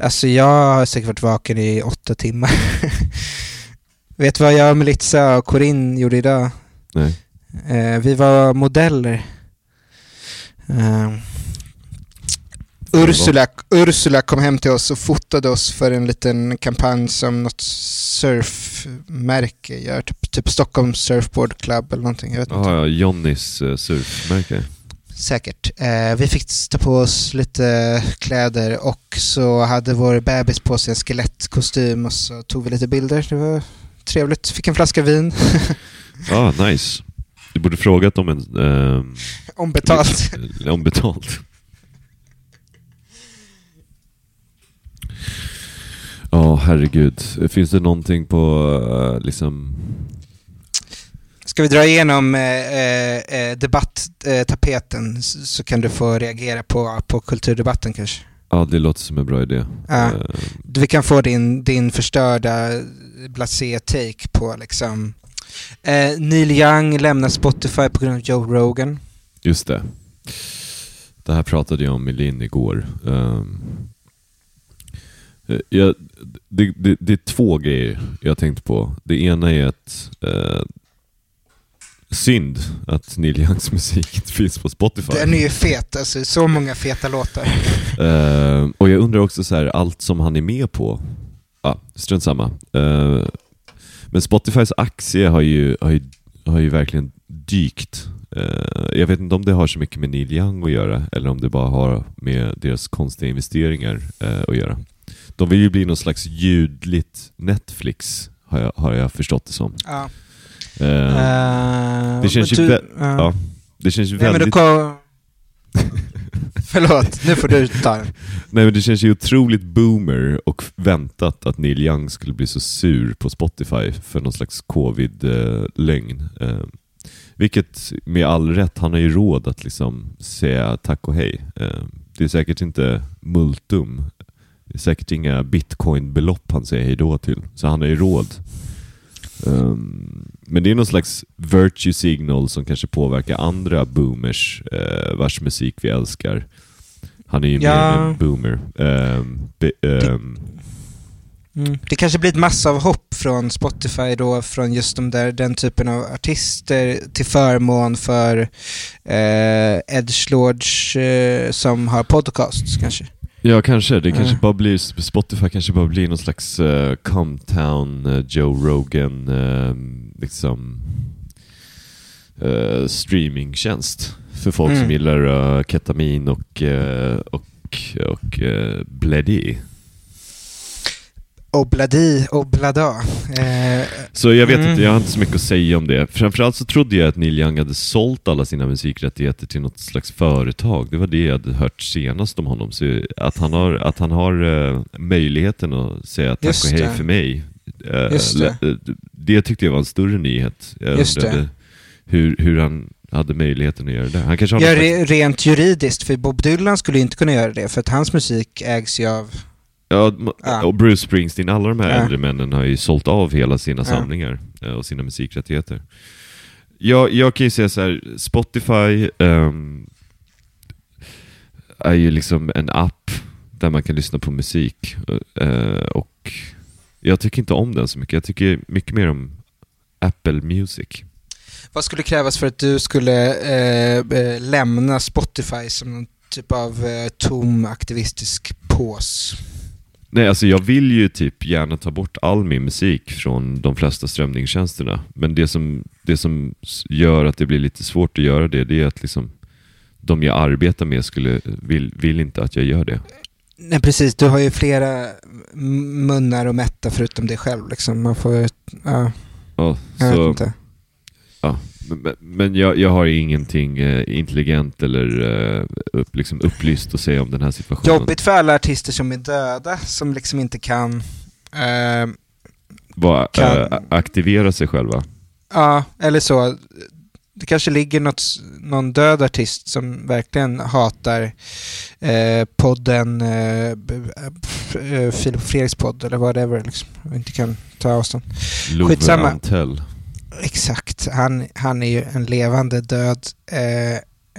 Alltså jag har säkert varit vaken i åtta timmar. Vet du vad jag, Melitza och Corinne gjorde idag? Nej. Eh, vi var modeller. Eh, Ursula, Ursula kom hem till oss och fotade oss för en liten kampanj som något surfmärke gör. Typ, typ Stockholm Surfboard Club eller någonting. Jag vet inte. Jaha, ja, Johnnys uh, surfmärke. Säkert. Eh, vi fick ta på oss lite kläder och så hade vår bebis på sig en skelettkostym och så tog vi lite bilder. Det var trevligt. Fick en flaska vin. Ja, ah, nice. Du borde frågat om en... ehm, Ombetalt. om betalt. Ja, herregud. Finns det någonting på eh, liksom... Ska vi dra igenom eh, eh, debatttapeten så, så kan du få reagera på, på kulturdebatten kanske. Ja, det låter som en bra idé. Ja. Eh, Vi kan få din, din förstörda blasé-take på liksom eh, Neil Young lämnar Spotify på grund av Joe Rogan. Just det. Det här pratade jag om med Linn igår. Um, jag, det, det, det är två grejer jag tänkte på. Det ena är att eh, synd att Neil Youngs musik inte finns på Spotify. Den är ju fet, alltså så många feta låtar. Eh, och jag undrar också så här, allt som han är med på. Ja, strunt samma. Eh, men Spotifys aktie har ju, har ju, har ju verkligen dykt. Eh, jag vet inte om det har så mycket med Neil Young att göra eller om det bara har med deras konstiga investeringar eh, att göra. De vill ju bli någon slags ljudligt Netflix, har jag, har jag förstått det som. Ja. Eh, det känns ju du- vä- ja. det känns ju Nej, men du väldigt... kom... Förlåt, nu får du ta. Nej men det känns ju otroligt boomer och väntat att Neil Young skulle bli så sur på Spotify för någon slags covid-lögn. Eh, vilket med all rätt, han har ju råd att liksom säga tack och hej. Det är säkert inte multum, säkert inga bitcoin-belopp han säger hej då till, så han har ju råd. Um, men det är någon slags virtue signal som kanske påverkar andra boomers eh, vars musik vi älskar. Han är ju Ja. mer en boomer. Um, be, ehm, Mm. Det kanske blir ett massavhopp från Spotify då, från just de där, den typen av artister till förmån för eh, edgelords eh, som har podcasts kanske. Ja, kanske. Det kanske Mm. bara blir, Spotify kanske bara blir någon slags uh, Comtown, eh, Joe Rogan, ehm, liksom eh, streamingtjänst för folk Mm. som gillar eh, ketamin och, uh, och, och uh, Bledi. Obladi, oblada. Eh, Så jag vet Mm. inte, jag har inte så mycket att säga om det. Framförallt så trodde jag att Neil Young hade sålt alla sina musikrättigheter till något slags företag. Det var det jag hade hört senast om honom. Så att han har, att han har eh, möjligheten att säga tack Just och hej det. för mig. eh, Just det. eh, det tyckte jag var en större nyhet. Jag Just det. hur, hur han hade möjligheten att göra det. Han kanske har ja, re, rent juridiskt, för Bob Dylan skulle inte kunna göra det, för att hans musik ägs ju av... Ja, och Bruce Springsteen, alla de här Ja. äldre männen har ju sålt av hela sina Ja. samlingar eh, och sina musikrättigheter. Jag, jag kan ju säga så här, Spotify ehm, är ju liksom en app där man kan lyssna på musik. eh, och jag tycker inte om den så mycket. Jag tycker mycket mer om Apple Music. Vad skulle krävas för att du skulle eh, lämna Spotify som någon typ av eh, tom aktivistisk pås? Nej, alltså jag vill ju typ gärna ta bort all min musik från de flesta strömningstjänsterna. Men det som, det som gör att det blir lite svårt att göra det, det är att liksom de jag arbetar med skulle, vill, vill inte att jag gör det. Nej precis, du har ju flera munnar att mätta förutom dig själv liksom. Man får ja, Ja, jag vet så, inte. men men jag, jag har ingenting eh, intelligent eller eh, upp, liksom upplyst att säga om den här situationen. Jobbigt för alla artister som är döda, som liksom inte kan... Eh, Bara, Kan- eh, aktivera sig själva. ja, eller så. Det kanske ligger något, någon död artist som verkligen hatar eh, podden, eh, eh, Filip Fredriks podd eller whatever, liksom, och inte kan ta avstånd. Love Skitsamma. Antell. Exakt, han, han är ju en levande död. Eh,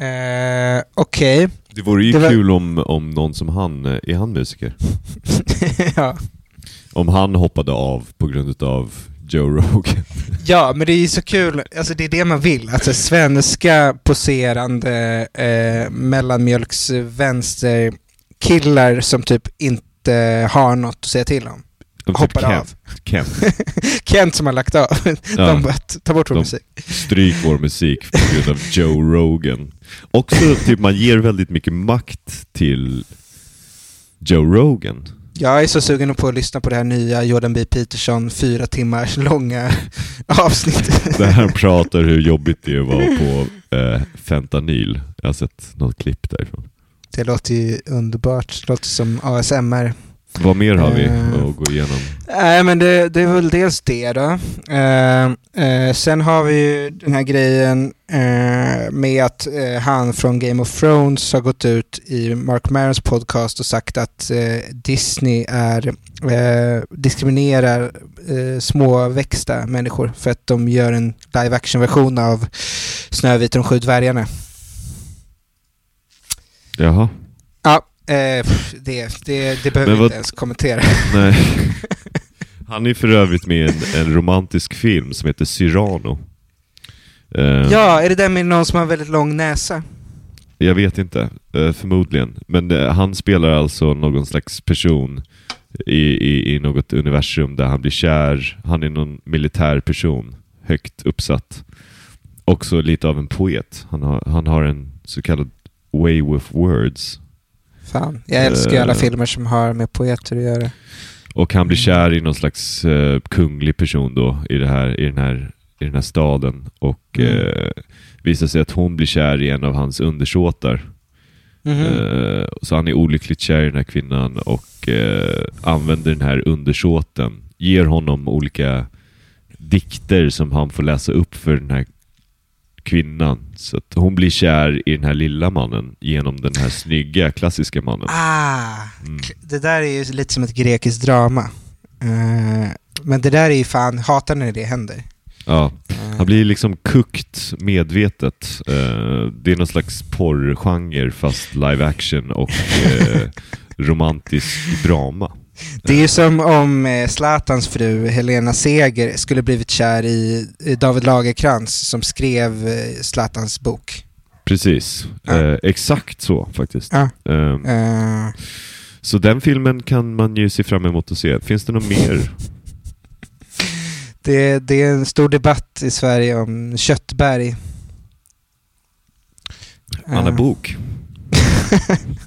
eh, Okej. Det vore ju Det var- kul om, om någon som han, eh, är han musiker? ja. Om han hoppade av på grund av Joe Rogan. ja, men det är ju så kul. Alltså det är det man vill. Alltså svenska poserande eh, mellanmjölks vänsterkillar som typ inte har något att säga till om. Hoppar Kent, av. Kent. Kent som har lagt av. Ja. De bara, ta bort vår De- musik. Stryk vår musik på grund av Joe Rogan. Också typ man ger väldigt mycket makt till Joe Rogan. Jag är så sugen på att lyssna på det här nya Jordan B. Peterson fyra timmars långa avsnittet. Där han pratar hur jobbigt det var på eh, fentanyl. Jag har sett något klipp därifrån. Det låter ju underbart. Det låter som ASMR. Vad mer har vi Eh. att gå igenom? Nej, men det, det är väl dels det då. Eh, eh, sen har vi ju den här grejen med att han från Game of Thrones har gått ut i Mark Marons podcast och sagt att Disney är, diskriminerar småväxta människor för att de gör en live action-version av Snövit och de sju dvärgarna. Jaha. Eh, pff, det, det, det behöver Men vi vad- inte ens kommentera. Nej. Han är för övrigt med i en, en romantisk film som heter Cyrano. Eh, Ja, är det den med någon som har väldigt lång näsa? Jag vet inte, eh, förmodligen. Men eh, han spelar alltså någon slags person i, i, i något universum där han blir kär. Han är någon militär person, högt uppsatt. Också lite av en poet. Han har, han har en så kallad way with words. Fan, jag älskar ju alla Eh. filmer som har med poeter att göra. Och han blir Mm. kär i någon slags eh, kunglig person då i, det här, i, den här, i den här staden. Och Mm. eh, visar sig att hon blir kär i en av hans undersåtar. Mhm. Eh, så han är olyckligt kär i den här kvinnan och eh, använder den här undersåten, ger honom olika dikter som han får läsa upp för den här kvinnan. Så att hon blir kär i den här lilla mannen genom den här snygga, klassiska mannen. Ah, Mm. det där är ju lite som ett grekiskt drama. Eh, men det där är ju fan, hatar när det händer. Ja, Eh, han blir liksom kukt medvetet. Eh, det är någon slags porrgenre fast live action och eh, romantisk drama. Det är ju som om eh, Zlatans fru Helena Seger skulle blivit kär i i David Lagerkrans som skrev eh, Zlatans bok. Precis, Ja. eh, exakt så faktiskt. Ja. Eh, Eh, Så den filmen kan man ju se fram emot att se. Finns det något mer? det, det är en stor debatt i Sverige om köttberg. Anna Eh. Bok?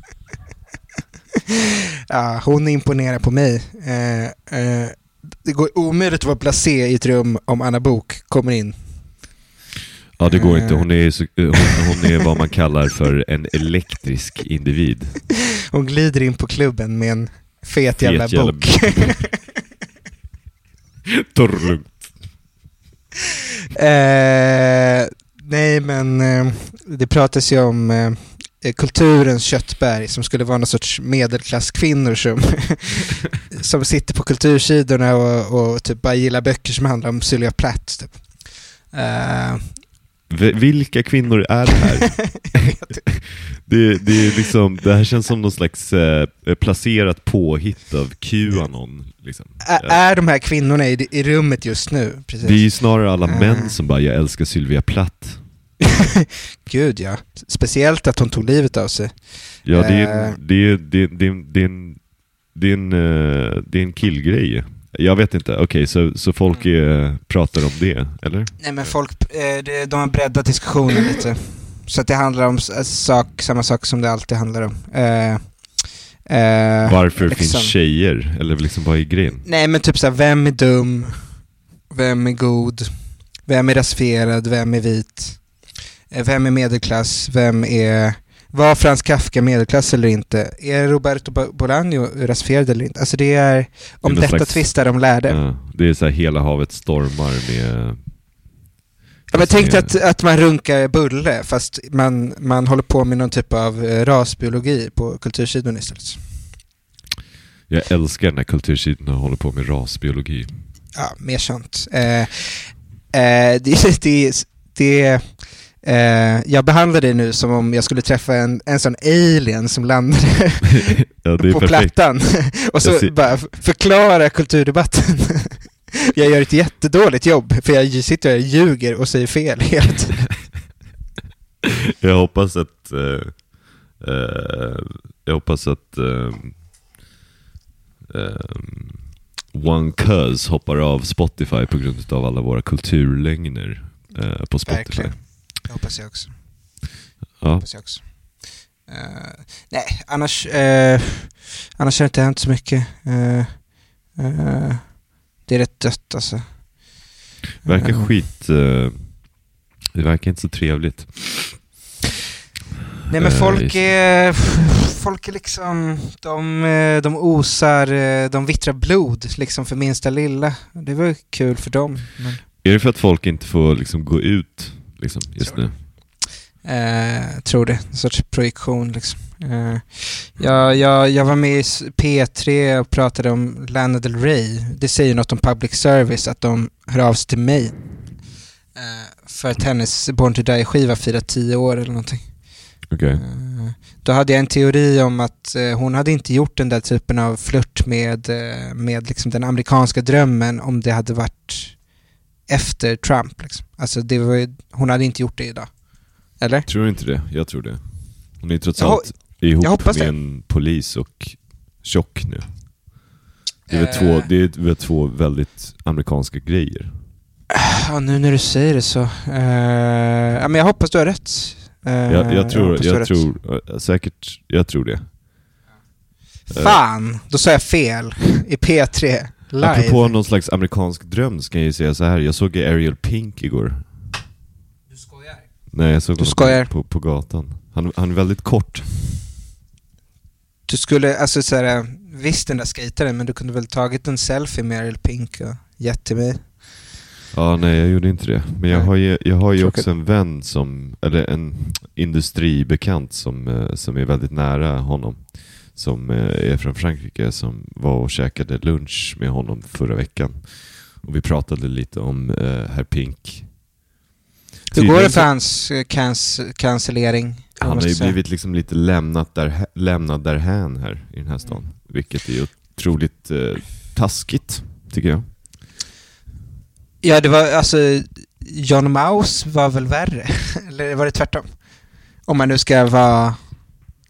Ja, hon imponerar på mig. Eh, eh, det går omöjligt att vara blasé i ett rum om Anna Bok kommer in. Ja, det går inte. Hon är, så, hon, hon är vad man kallar för en elektrisk individ. Hon glider in på klubben med en fet Fet jävla bok. Torrlugnt. eh, nej, men eh, det pratas ju om eh, kulturens köttberg som skulle vara någon sorts medelklasskvinnor som, som sitter på kultursidorna och, och typ bara gillar böcker som handlar om Sylvia Plath. Typ. Eh, V- vilka kvinnor är det här? det, det, är liksom, det här känns som någon slags eh, placerat påhitt av Qanon. Liksom. är, är de här kvinnorna i, i rummet just nu? Precis. Det är ju snarare alla Ah. män som bara, jag älskar Sylvia Plath. Gud ja. Speciellt att hon tog livet av sig. Ja, det är, Eh. en- det är, det är, det är, en- det är en, det är en, eh, det är en killgrej. Jag vet inte, okej, så, så folk eh, pratar om det, eller? Nej men folk, eh, de har breddat diskussionen lite. Så att det handlar om sak, samma sak som det alltid handlar om. Eh, eh, Varför liksom. finns tjejer? Eller liksom, vad är grejen? Nej men typ såhär, vem är dum? Vem är god? Vem är rasifierad? Vem är vit? Eh, Vem är medelklass? Vem är... Var Frans Kafka medelklass eller inte? Är Roberto Bo- Bolaño rasifierad eller inte? Alltså det är... Om någon detta slags- tvistar de lärde. Ja, det är så här hela havet stormar med... Ja, men tänk dig med- att, att man runkar bulle fast man, man håller på med någon typ av eh, rasbiologi på kultursidon istället. Jag älskar när kultursidorna håller på med rasbiologi. Ja, mer sånt. Eh, eh, det, det, det, eh, jag behandlar det nu som om jag skulle träffa en, en sån alien som landade ja, på perfekt. plattan och så ser- bara förklara kulturdebatten. jag gör ett jättedåligt jobb för jag sitter och ljuger och säger fel hela tiden. Jag hoppas att... eh, eh, jag hoppas att... ehm, ehm, One Cuz hoppar av Spotify på grund av alla våra kulturlögner eh, på Spotify. Verkligen. Det hoppas jag också. Ja, hoppas jag också. Eh, nej, annars, uh, annars har det inte hänt så mycket. Eh, det är rätt dött alltså. verkar Eh, skit... det verkar inte så trevligt. Nej men folk är, folk är liksom, de, de osar, de vittrar blod liksom för minsta lilla. Det var kul för dem. Men, Är det för att folk inte får liksom gå ut liksom, just Tror nu? eh, tror det, en sorts projektion liksom. Eh, jag, jag, jag var med i s- P3 och pratade om Lana Del Rey. Det säger något om public service att de hör av sig till mig. Eh, för att hennes Born to Die-skiva firar tio år eller någonting. Okej. Eh, Då hade jag en teori om att eh, hon hade inte gjort den där typen av flört med, eh, med liksom den amerikanska drömmen om det hade varit efter Trump. Liksom. Alltså det var hon hade inte gjort det idag. Eller? Tror inte det? Jag tror det. Hon är trots Jag allt ihop jag med det. en polis och tjock nu. Det är, väl Eh. två, det är väl två väldigt amerikanska grejer. Ja, nu när du säger det så. Eh, ja, men jag hoppas du har rätt. Eh, Jag, jag tror, jag rätt. tror eh, säkert, jag tror det. Fan, då sa jag fel i P3 live. Apropå någon slags amerikansk dröm så kan jag ju säga så här. jag såg Ariel Pink igår. Du skojar? Nej, jag såg Du honom skojar. På, på gatan. Han, han är väldigt kort. Du skulle, alltså såhär, visst den där skejtaren, men du kunde väl tagit en selfie med Ariel Pink och gett till mig? Ja, nej jag gjorde inte det. Men jag Nej. har ju, jag har ju Tråkigt. också en vän som, eller en industribekant som, eh, som är väldigt nära honom. Som eh, är från Frankrike som var och käkade lunch med honom förra veckan. Och vi pratade lite om eh, herr Pink. Hur går det för hans eh, cancellering? Han har ju blivit liksom lite lämnat där, lämnad därhän här i den här stan. Mm. Vilket är otroligt eh, taskigt, tycker jag. Ja, det var alltså, John Maus var väl värre? Eller var det tvärtom? Om man nu ska vara,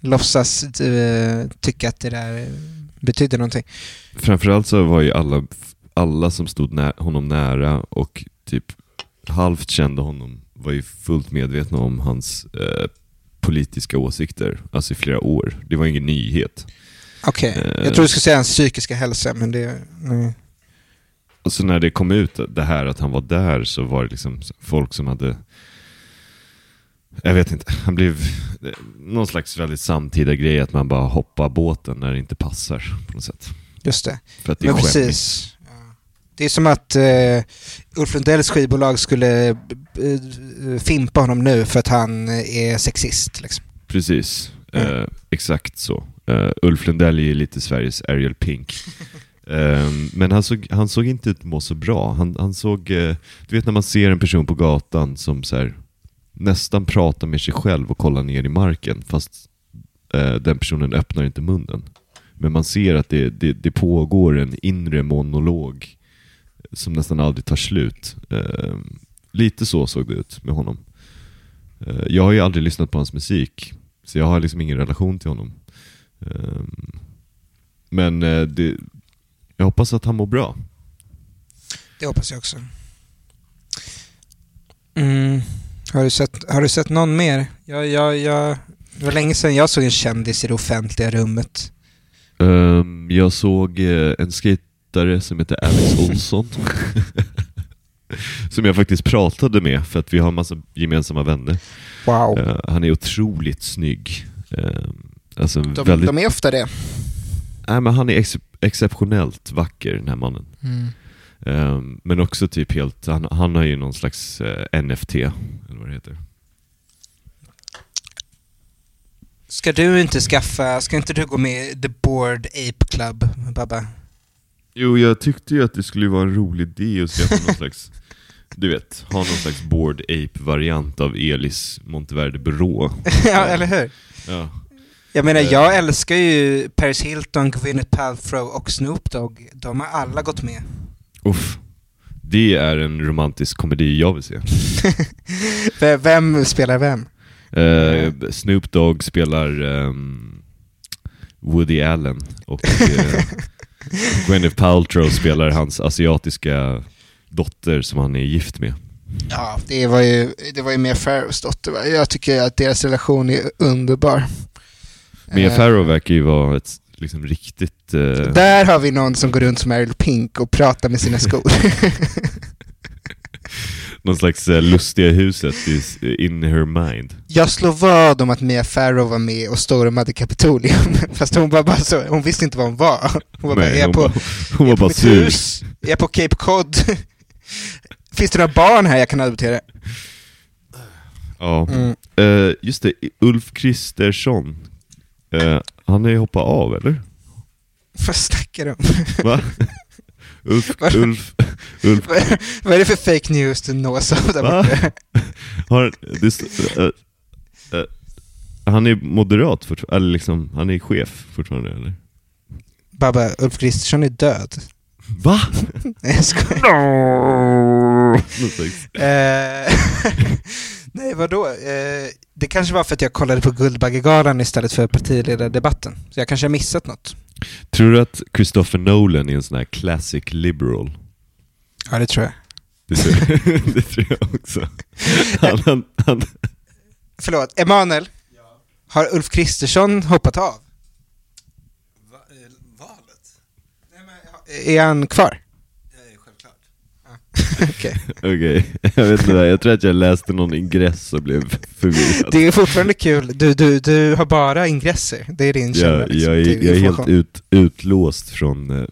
låtsas eh, tycka att det där betyder någonting. Framförallt så var ju alla, alla som stod nä honom nära och typ halvt kände honom var ju fullt medvetna om hans eh, politiska åsikter, alltså i flera år. Det var ingen nyhet. Okej, Eh. jag tror du skulle säga hans psykiska hälsa, men det... Nej. Och så när det kom ut det här att han var där så var det liksom folk som hade jag vet inte, han blev någon slags väldigt samtida grej att man bara hoppar båten när det inte passar på något sätt. Just det. För att det är Men skämmigt. precis. Det är som att uh, Ulf Lundells skivbolag skulle uh, fimpa honom nu för att han eh, är sexist. Liksom. Precis, Mm. Eh, exakt så. Eh, Ulf Lundell är ju lite Sveriges Ariel Pink. Ehm, men han såg, han såg inte ut att må så bra. Han, han såg, du vet när man ser en person på gatan som så här, nästan prata med sig själv och kolla ner i marken fast eh, den personen öppnar inte munnen. Men man ser att det, det, det pågår en inre monolog eh, som nästan aldrig tar slut. Eh, lite så såg det ut med honom. Eh, Jag har ju aldrig lyssnat på hans musik, så jag har liksom ingen relation till honom. Eh, men eh, det, jag hoppas att han mår bra. Det hoppas jag också. Mm. Har, du sett, har du sett någon mer? Jag, jag, jag, det var länge sedan jag såg en kändis i det offentliga rummet. Ehm, Jag såg eh, en skejtare som heter Alex Olsson. som jag faktiskt pratade med för att vi har en massa gemensamma vänner. Wow. Eh, Han är otroligt snygg. Ehm, Alltså De, väldigt, de är ofta det. nej, men han är ex exceptionellt vacker den här mannen. Mm. Ehm, men också typ helt, han, han har ju någon slags eh, NFT, eller vad det heter. Ska du inte skaffa, ska inte du gå med i The Board Ape Club, Babba? Jo, jag tyckte ju att det skulle vara en rolig idé att skaffa någon slags, du vet, ha någon slags Bored Ape-variant av Elis Monteverde Brå. ja, eller hur? Ja. Jag menar, Eh. jag älskar ju Paris Hilton, Gwyneth Paltrow och Snoop Dogg. De har alla gått med. Uff. Det är en romantisk komedi jag vill se. Vem spelar vem? Eh, Snoop Dogg spelar ehm, Woody Allen och eh, Gwyneth Paltrow spelar hans asiatiska dotter som han är gift med. Ja, det var ju, det var ju Mia Farrows dotter. Va? Jag tycker att deras relation är underbar. Mia Eh, Farrow verkar ju vara ett liksom riktigt... eh, Där har vi någon som går runt som Ariel Pink och pratar med sina skor. någon slags eh, lustiga huset is in her mind. Jag slår vad om att Mia Farrow var med och stormade Kapitolium. Fast hon var bara så, hon visste inte vad hon var. Hon var bara, är Nej, jag hon, på, bara, hon var är på bara mitt sur. hus? Är på Cape Cod? Finns det några barn här jag kan adoptera? Ja. Mm. Eh, just det, Ulf Kristersson. Eh, han är ju hoppat av, eller? Vad snackar du om? Va? Ulf, Ulf, Ulf Vad är- det för fake news du nås av där Va? borta? har, det, st- eh, eh, han är moderat fortfarande, eller liksom, han är chef fortfarande eller? Babba, Ulf Kristersson är död. Va? Nej, jag skojar. Eh, Nej, vadå? Eh, det kanske var för att jag kollade på Guldbaggegalan istället för partiledardebatten. Så jag kanske har missat något. Tror du att Christopher Nolan är en sån här classic liberal? Ja, det tror jag. Det tror jag, det tror jag också. Han, han, han, Förlåt, Emanuel? Har Ulf Kristersson hoppat av? valet? Är han kvar? Okej. Okej, jag vet inte, jag tror att jag läste någon ingress och blev förvirrad. Det är fortfarande kul. Du, du, du har bara ingresser. Det är din källa. Jag, liksom. jag, är, jag är helt ut, utlåst från... eh,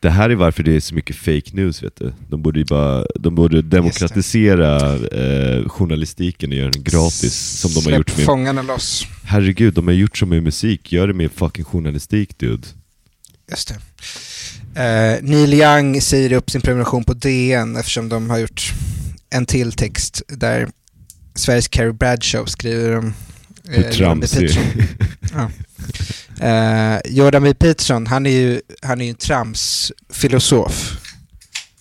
Det här är varför det är så mycket fake news, vet du. De borde ju bara, de borde demokratisera eh, journalistiken och göra den gratis, som de har Släpp gjort med... fångarna loss. Herregud, de har gjort som med musik, gör det med fucking journalistik dude. Just det. Eh, Neil Young säger upp sin prenumeration på DN eftersom de har gjort en till text där Sveriges Carrie Bradshaw skriver om Hur Jordan B. tramsig. Ja. Eh, Jordan B. Peterson, han är ju, han är ju en tramsfilosof.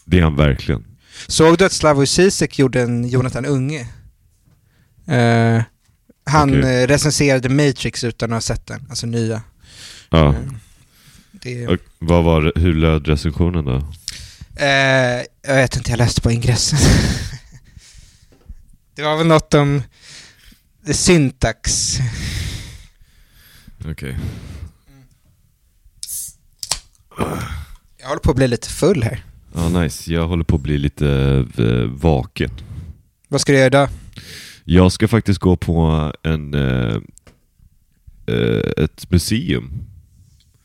Det är han verkligen. Såg du att Slavoj Zizek gjorde en Jonathan Unge? Eh, han Okej. eh, recenserade Matrix utan att ha sett den, alltså nya. Ja. Eh, det, Och vad var det, hur löd recensionen då? Eh, jag vet inte, jag läste på ingressen. det var väl något om syntax. Okej. Jag håller på att bli lite full här. Ja, nice. Jag håller på att bli lite eh, vaken. Vad ska du göra idag? Jag ska faktiskt gå på en, eh, eh, ett museum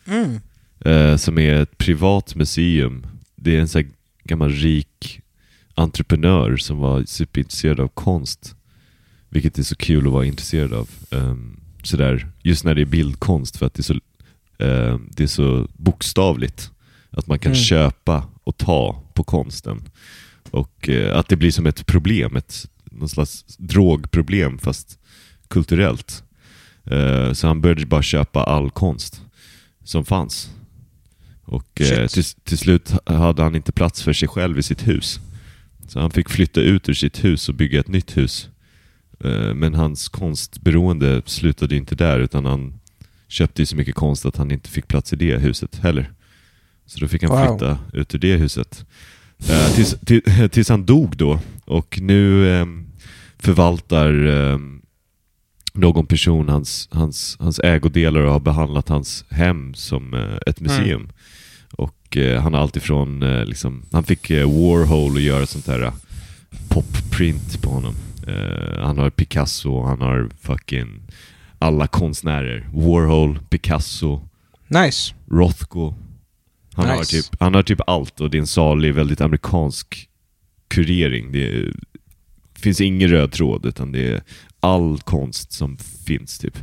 Mm. Eh, som är ett privat museum. Det är en här gammal rik entreprenör som var superintresserad av konst. Vilket är så kul att vara intresserad av. Um, sådär, just när det är bildkonst för att det är så, eh, det är så bokstavligt. Att man kan Mm. köpa och ta på konsten. Och eh, att det blir som ett problem, ett någon slags drogproblem fast kulturellt. Eh, så han började bara köpa all konst som fanns. Och eh, till, till slut hade han inte plats för sig själv i sitt hus. Så han fick flytta ut ur sitt hus och bygga ett nytt hus. Eh, men hans konstberoende slutade inte där utan han köpte ju så mycket konst att han inte fick plats i det huset heller. Så då fick han Wow. flytta ut ur det huset. Eh, tills, till, tills han dog då. Och nu eh, förvaltar eh, någon person hans, hans, hans ägodelar har behandlat hans hem som eh, ett museum. Och eh, han har alltifrån, eh, liksom, han fick eh, Warhol att göra sånt här popprint på honom. Han har Picasso, han har fucking alla konstnärer. Warhol, Picasso, Nice. Rothko. Han, har Nice. typ, han har typ allt och det är en salig, väldigt amerikansk kurering. Det är, finns ingen röd tråd utan det är all konst som finns typ.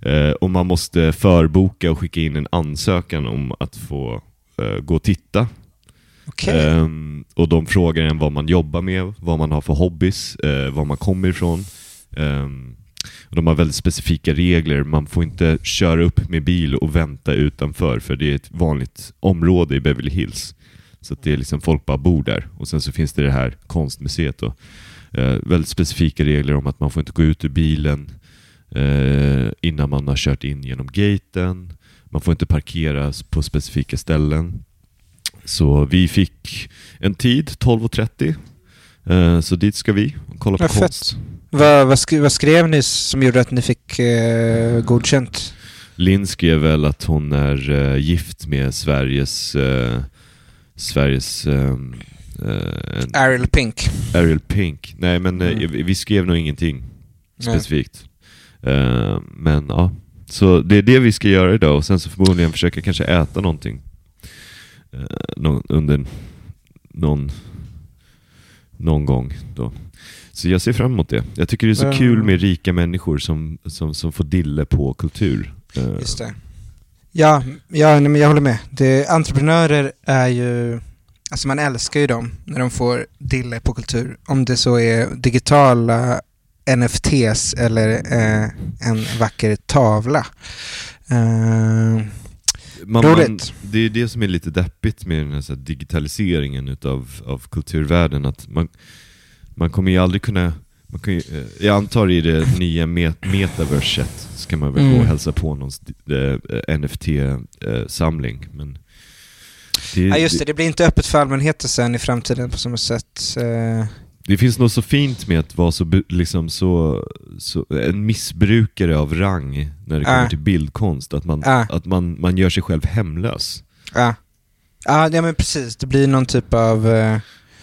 Eh, och man måste förboka och skicka in en ansökan om att få eh, gå och titta. Okej. Ehm, och de frågar en vad man jobbar med, vad man har för hobbys, eh, var man kommer ifrån. Ehm, och de har väldigt specifika regler. Man får inte köra upp med bil och vänta utanför för det är ett vanligt område i Beverly Hills. Så det är liksom folk bara bor där. Och sen så finns det det här konstmuseet då. Eh, väldigt specifika regler om att man får inte gå ut ur bilen eh, innan man har kört in genom gaten. Man får inte parkeras på specifika ställen. Så vi fick en tid, 12.30. Eh, så dit ska vi och kolla på fett. konst. Vad, vad, skrev, vad skrev ni som gjorde att ni fick eh, godkänt? Linn skrev väl att hon är eh, gift med Sveriges, eh, Sveriges eh, en- Ariel Pink. Ariel Pink. Nej men eh, Mm. vi skrev nog ingenting specifikt. Eh, men ja, så det är det vi ska göra idag och sen så förmodligen försöka kanske äta någonting eh, nå- under någon, någon gång då. Så jag ser fram emot det. Jag tycker det är så Ja. kul med rika människor som, som, som får dille på kultur. Eh, Just det. Ja, ja nej, men jag håller med. Det, entreprenörer är ju... Alltså man älskar ju dem när de får dille på kultur. Om det så är digitala NFTs eller eh, en vacker tavla. Eh, man, man, det är det som är lite deppigt med den här, här digitaliseringen utav, av kulturvärlden. Att man, man kommer ju aldrig kunna... Man kan ju, eh, jag antar i det nya met metaverset ska man väl gå Mm. och hälsa på någon äh, NFT-samling. Men det, ja, just det. Det blir inte öppet för allmänheten sen i framtiden på samma sätt. Eh, det finns något så fint med att vara så, liksom så, så en missbrukare av rang när det kommer Ja. till bildkonst. Att, man, Ja. att man, man gör sig själv hemlös. ja. Ja, ja, men precis. Det blir någon typ av eh,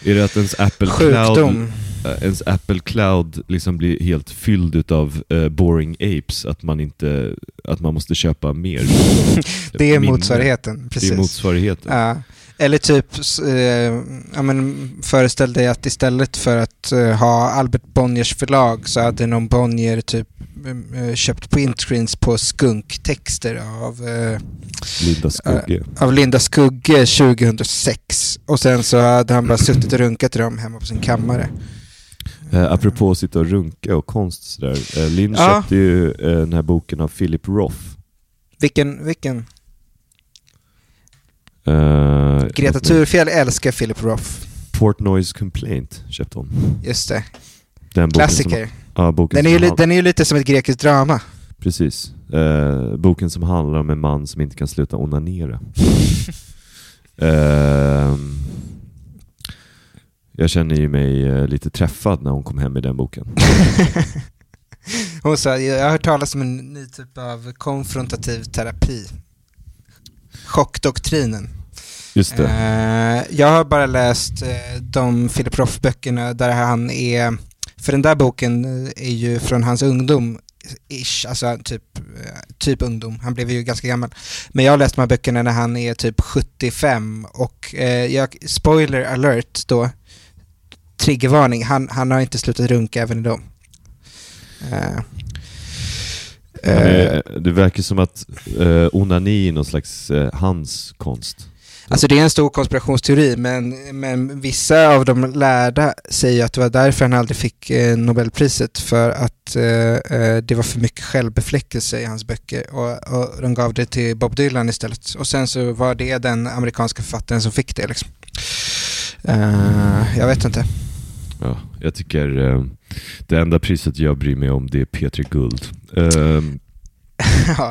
Är det att ens Apple Cloud sjukdom. eh, ens Apple Cloud liksom blir helt fylld utav eh, boring apes, att man inte, att man måste köpa mer. Det är motsvarigheten. Precis. Det är motsvarigheten. Ja. Eller typ, eh, men föreställ dig att istället för att eh, ha Albert Bonniers förlag så hade någon Bonnier typ eh, köpt printscreens på skunktexter av, eh, Linda Skugge. av Linda Skugge 2006. Och sen så hade han bara suttit och runkat i dem hemma på sin kammare. Eh, apropå att sitta och runka och konst sådär. Eh, Linn Ja. köpte ju eh, den här boken av Philip Roth. Vilken, vilken? Eh, Greta Thurfjell älskar Philip Roth. Portnoys Complaint köpte hon. Just det. Den boken Som, Klassiker. ja, boken Den är, ju, den är ju lite som ett grekiskt drama. Precis. Eh, boken som handlar om en man som inte kan sluta onanera. Ehm, jag känner ju mig eh, lite träffad när hon kom hem med den boken. Hon sa, jag har hört talas om en ny typ av konfrontativ terapi. Chockdoktrinen. Just det. Eh, jag har bara läst eh, de Philip Roth-böckerna där han är, för den där boken eh, är ju från hans ungdom, ish, alltså typ, typ ungdom, han blev ju ganska gammal. Men jag har läst de här böckerna när han är typ 75 och eh, jag, spoiler alert då, triggervarning, han, han har inte slutat runka även idag. Eh, eh, det verkar som att onani är någon slags hans konst. Alltså det är en stor konspirationsteori, men, men vissa av de lärda säger att det var därför han aldrig fick eh, Nobelpriset, för att eh, eh, det var för mycket självbefläckelse i hans böcker och, och de gav det till Bob Dylan istället. Och sen så var det den amerikanska författaren som fick det liksom. Eh, jag vet inte. Ja, jag tycker eh, det enda priset jag bryr mig om det är Petri Guld. Ehm, ja.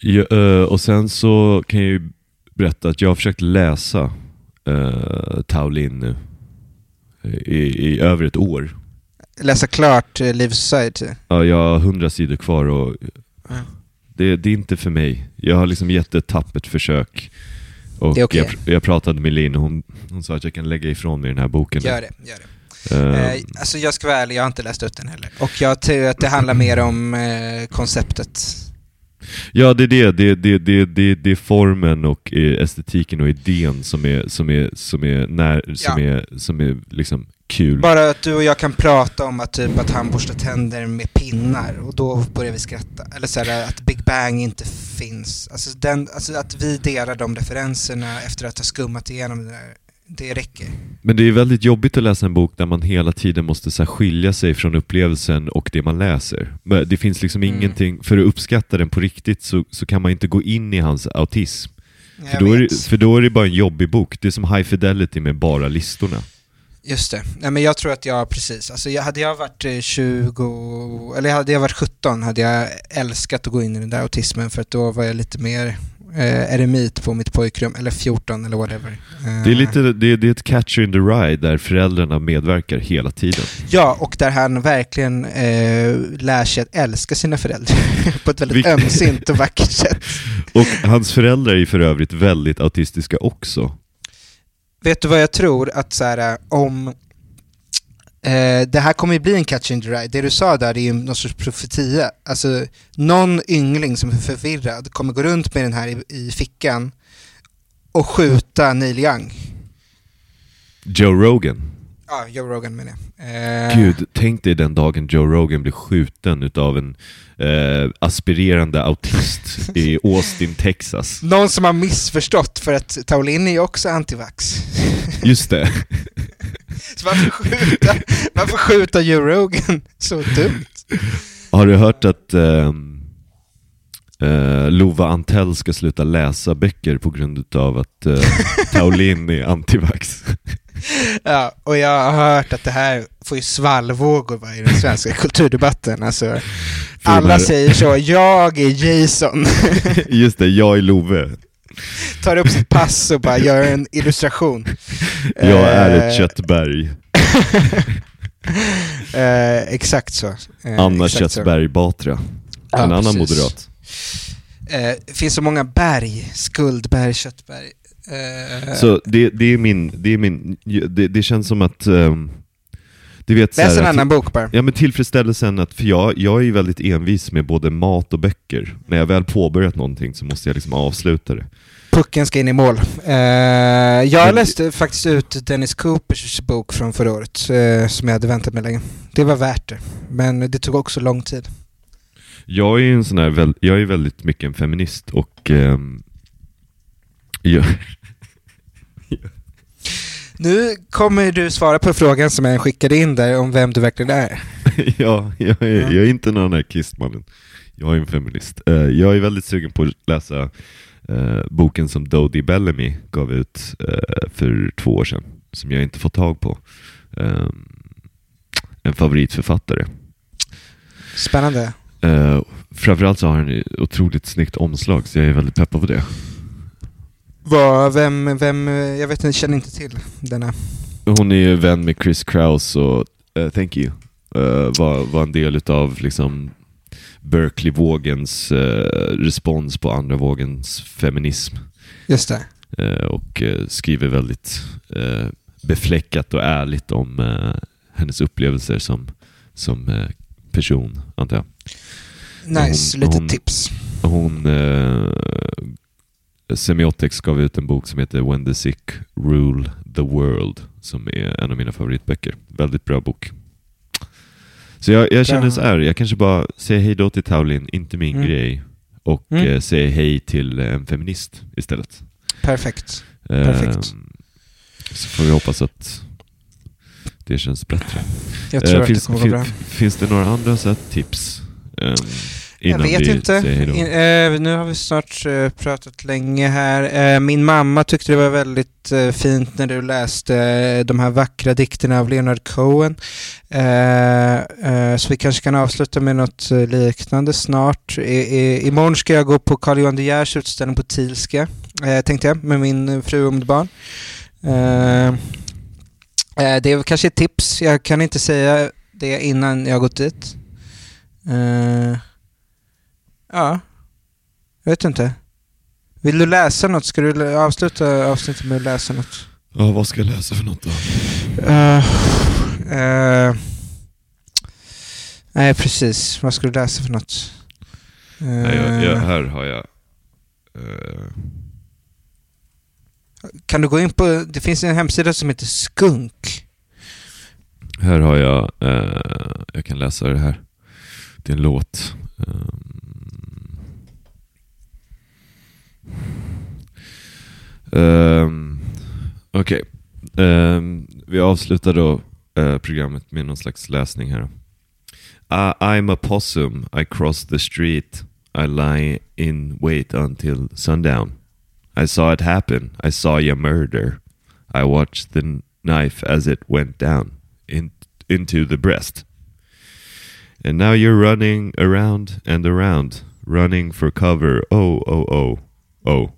Ja, eh, och sen så kan jag ju berätta att jag har försökt läsa uh, Taolin nu i, i över ett år. Läsa klart eh, Live Society. Ja, jag har hundra sidor kvar och Ja. det, det är inte för mig. Jag har liksom gett ett tappert försök. Och Det är okej. jag, jag pratade med Linn och hon, hon sa att jag kan lägga ifrån mig den här boken. Gör det, gör det. Eh, alltså jag ska vara ärlig, jag har inte läst ut den heller. Och jag tror att det handlar mer om eh, konceptet. Ja, det är det. Det, det, det, det, det är formen och eh, estetiken och idén som är, som är, som är, när, som Ja. är, som är liksom kul. Bara att du och jag kan prata om att, typ, att han borstar tänder med pinnar och då börjar vi skratta. Eller så här, att Big Bang inte finns. Alltså, den, alltså att vi delar de referenserna efter att ha skummat igenom det där, det räcker. Men det är väldigt jobbigt att läsa en bok där man hela tiden måste så skilja sig från upplevelsen och det man läser. Men det finns liksom Mm. ingenting, för att uppskatta den på riktigt så, så kan man inte gå in i hans autism. För då, är det, för då är det bara en jobbig bok. Det är som High Fidelity med bara listorna. Just det. Nej men jag tror att jag, precis, alltså jag, hade jag varit eh, 20, eller hade jag varit 17 hade jag älskat att gå in i den där autismen för att då var jag lite mer eh, eremit på mitt pojkrum, eller 14 eller whatever. Eh, Det är, lite, det, det är ett catcher in the ride där föräldrarna medverkar hela tiden. Ja, och där han verkligen eh, lär sig att älska sina föräldrar på ett väldigt Vilk- ömsint och vackert sätt. Och hans föräldrar är för övrigt väldigt autistiska också. Vet du vad jag tror? Att så här, om... Eh, det här kommer ju bli en catch in the ride. Det du sa där är ju någon sorts profetia. Alltså, någon yngling som är förvirrad kommer gå runt med den här i, i fickan och skjuta Neil Young. Joe Rogan. Ja, Joe Rogan menar jag. Eh, Gud, tänk dig den dagen Joe Rogan blir skjuten utav en eh, aspirerande autist i Austin, Texas. Någon som har missförstått för att Taolin är också antivax. Just det. Så varför skjuta, varför skjuta Joe Rogan så dumt? Har du hört att ehm, eh, Lova Antell ska sluta läsa böcker på grund av att uh, Taolin är antivax? Ja, och jag har hört att det här får ju svallvågor va, i den svenska kulturdebatten. Alltså, alla säger så, jag är Jason. Just det, jag är Love. Tar upp sitt pass och bara gör en illustration. Jag är ett Eh, köttberg. eh, exakt så. Eh, Anna exakt så. Köttberg Batra. Ja, en annan precis. moderat. Eh, finns så många berg, Skuldberg, Köttberg. Eh, Så det, det är min, det är min, det, det känns som att, um, du vet så läs en annan bok bara. Ja men tillfredsställelsen att, för jag, jag är ju väldigt envis med både mat och böcker. När jag väl påbörjat någonting så måste jag liksom avsluta det. Pucken ska in i mål. Eh, jag läste faktiskt ut Dennis Coopers bok från förra året, eh, som jag hade väntat med länge. Det var värt det, men det tog också lång tid. Jag är en sån här, jag är väldigt mycket en feminist och ehm, jag, Nu kommer du svara på frågan som jag skickade in där om vem du verkligen är. ja, jag, är, jag är inte någon anarkistmannen. Jag är en feminist. Eh, jag är väldigt sugen på att läsa eh, boken som Dodie Bellamy gav ut eh, för två år sedan, som jag inte fått tag på. Ehm, en favoritförfattare. Spännande. Uh, framförallt så har han otroligt snyggt omslag, så jag är väldigt peppad på det. Vad, vem, vem, eh, jag vet inte, känner inte till denna. Hon är ju vän med Chris Kraus och eh, Thank You uh, var, var en del utav liksom Berkeley-vågens eh, respons på andra vågens feminism. Just det. Eh, och eh, skriver väldigt befläckat och ärligt om hennes upplevelser som, som person, antar jag. Nice, Hon- lite hon- tips. Hon, eh, Semiotics gav ut en bok som heter When the Sick Rule the World, som är en av mina favoritböcker. Väldigt bra bok. Så jag, jag känner så här, jag kanske bara säger hej då till Taulin, inte min Mm. grej, och Mm. eh, säger hej till en feminist istället. Perfekt. Eh, Perfekt. Så får vi hoppas att det känns bättre. Jag tror Eh, att finns, det kommer gå bra. fin- finns det några andra så här, tips? eh, innan Jag vet inte. In, eh, nu har vi snart eh, pratat länge här. Eh, min mamma tyckte det var väldigt eh, fint när du läste eh, de här vackra dikterna av Leonard Cohen. Eh, så vi kanske kan avsluta med något liknande snart. I, i, imorgon ska jag gå på Carl Johan De Geers utställning på Tilska, tänkte jag, med min fru och mitt barn. Det är kanske ett tips. Jag kan inte säga det innan jag gått dit. Eh, Ja. Jag vet inte. Vill du läsa något? Ska du avsluta avsnittet med att läsa något? Ja, vad ska jag läsa för något då? Eh, eh, nej, precis. Vad ska du läsa för något? Eh, Nej, jag, jag, här har jag... eh, Kan du gå in på... Det finns en hemsida som heter Skunk. här har jag... eh, jag kan läsa det här. Det är en låt. Um, um, Okej. Ehm, vi avslutar då uh, programmet med någon slags läsning här. Uh, I'm a possum. I cross the street. I lie in wait until sundown. I saw it happen. I saw your murder. I watched the knife as it went down in, into the breast. And now you're running around and around, running for cover. Oh, oh, oh, oh.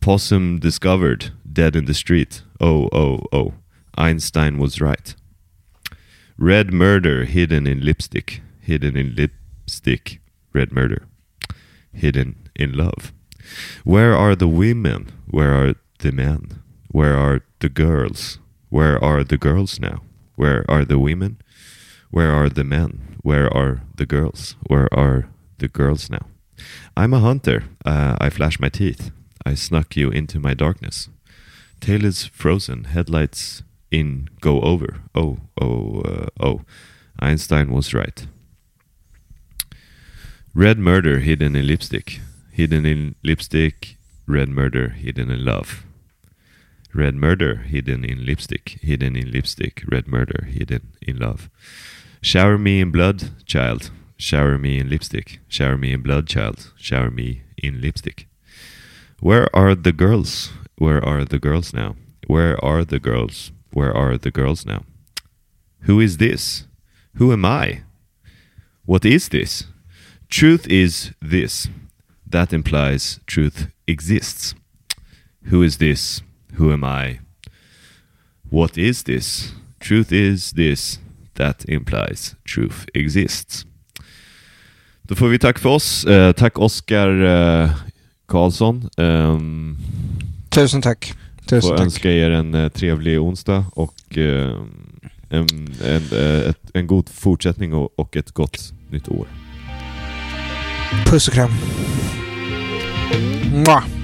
Possum discovered, dead in the street. Oh, oh, oh. Einstein was right. Red murder hidden in lipstick, hidden in lipstick. Red murder, hidden in love. Where are the women? Where are the men? Where are the girls? Where are the girls now? Where are the women? Where are the men? Where are the girls? Where are the girls now? I'm a hunter. Uh, I flash my teeth. I snuck you into my darkness. Tail is frozen. Headlights in. Go over. Oh, oh, uh, oh. Einstein was right. Red murder hidden in lipstick. Hidden in lipstick. Red murder hidden in love. Red murder hidden in lipstick. Hidden in lipstick. Red murder hidden in love. Shower me in blood, child. Shower me in lipstick. Shower me in blood, child. Shower me in lipstick. Where are the girls? Where are the girls now? Where are the girls? Where are the girls now? Who is this? Who am I? What is this? Truth is this. That implies truth exists. Who is this? Who am I? What is this? Truth is this. That implies truth exists. Då får vi tack för oss. Eh, tack Oskar eh, Karlsson. Um, Tusen tack. Tusen får tack. önska er en eh, trevlig onsdag och eh, en, en, eh, ett, en god fortsättning och, och ett gott nytt år. Puss och kram. Mwah.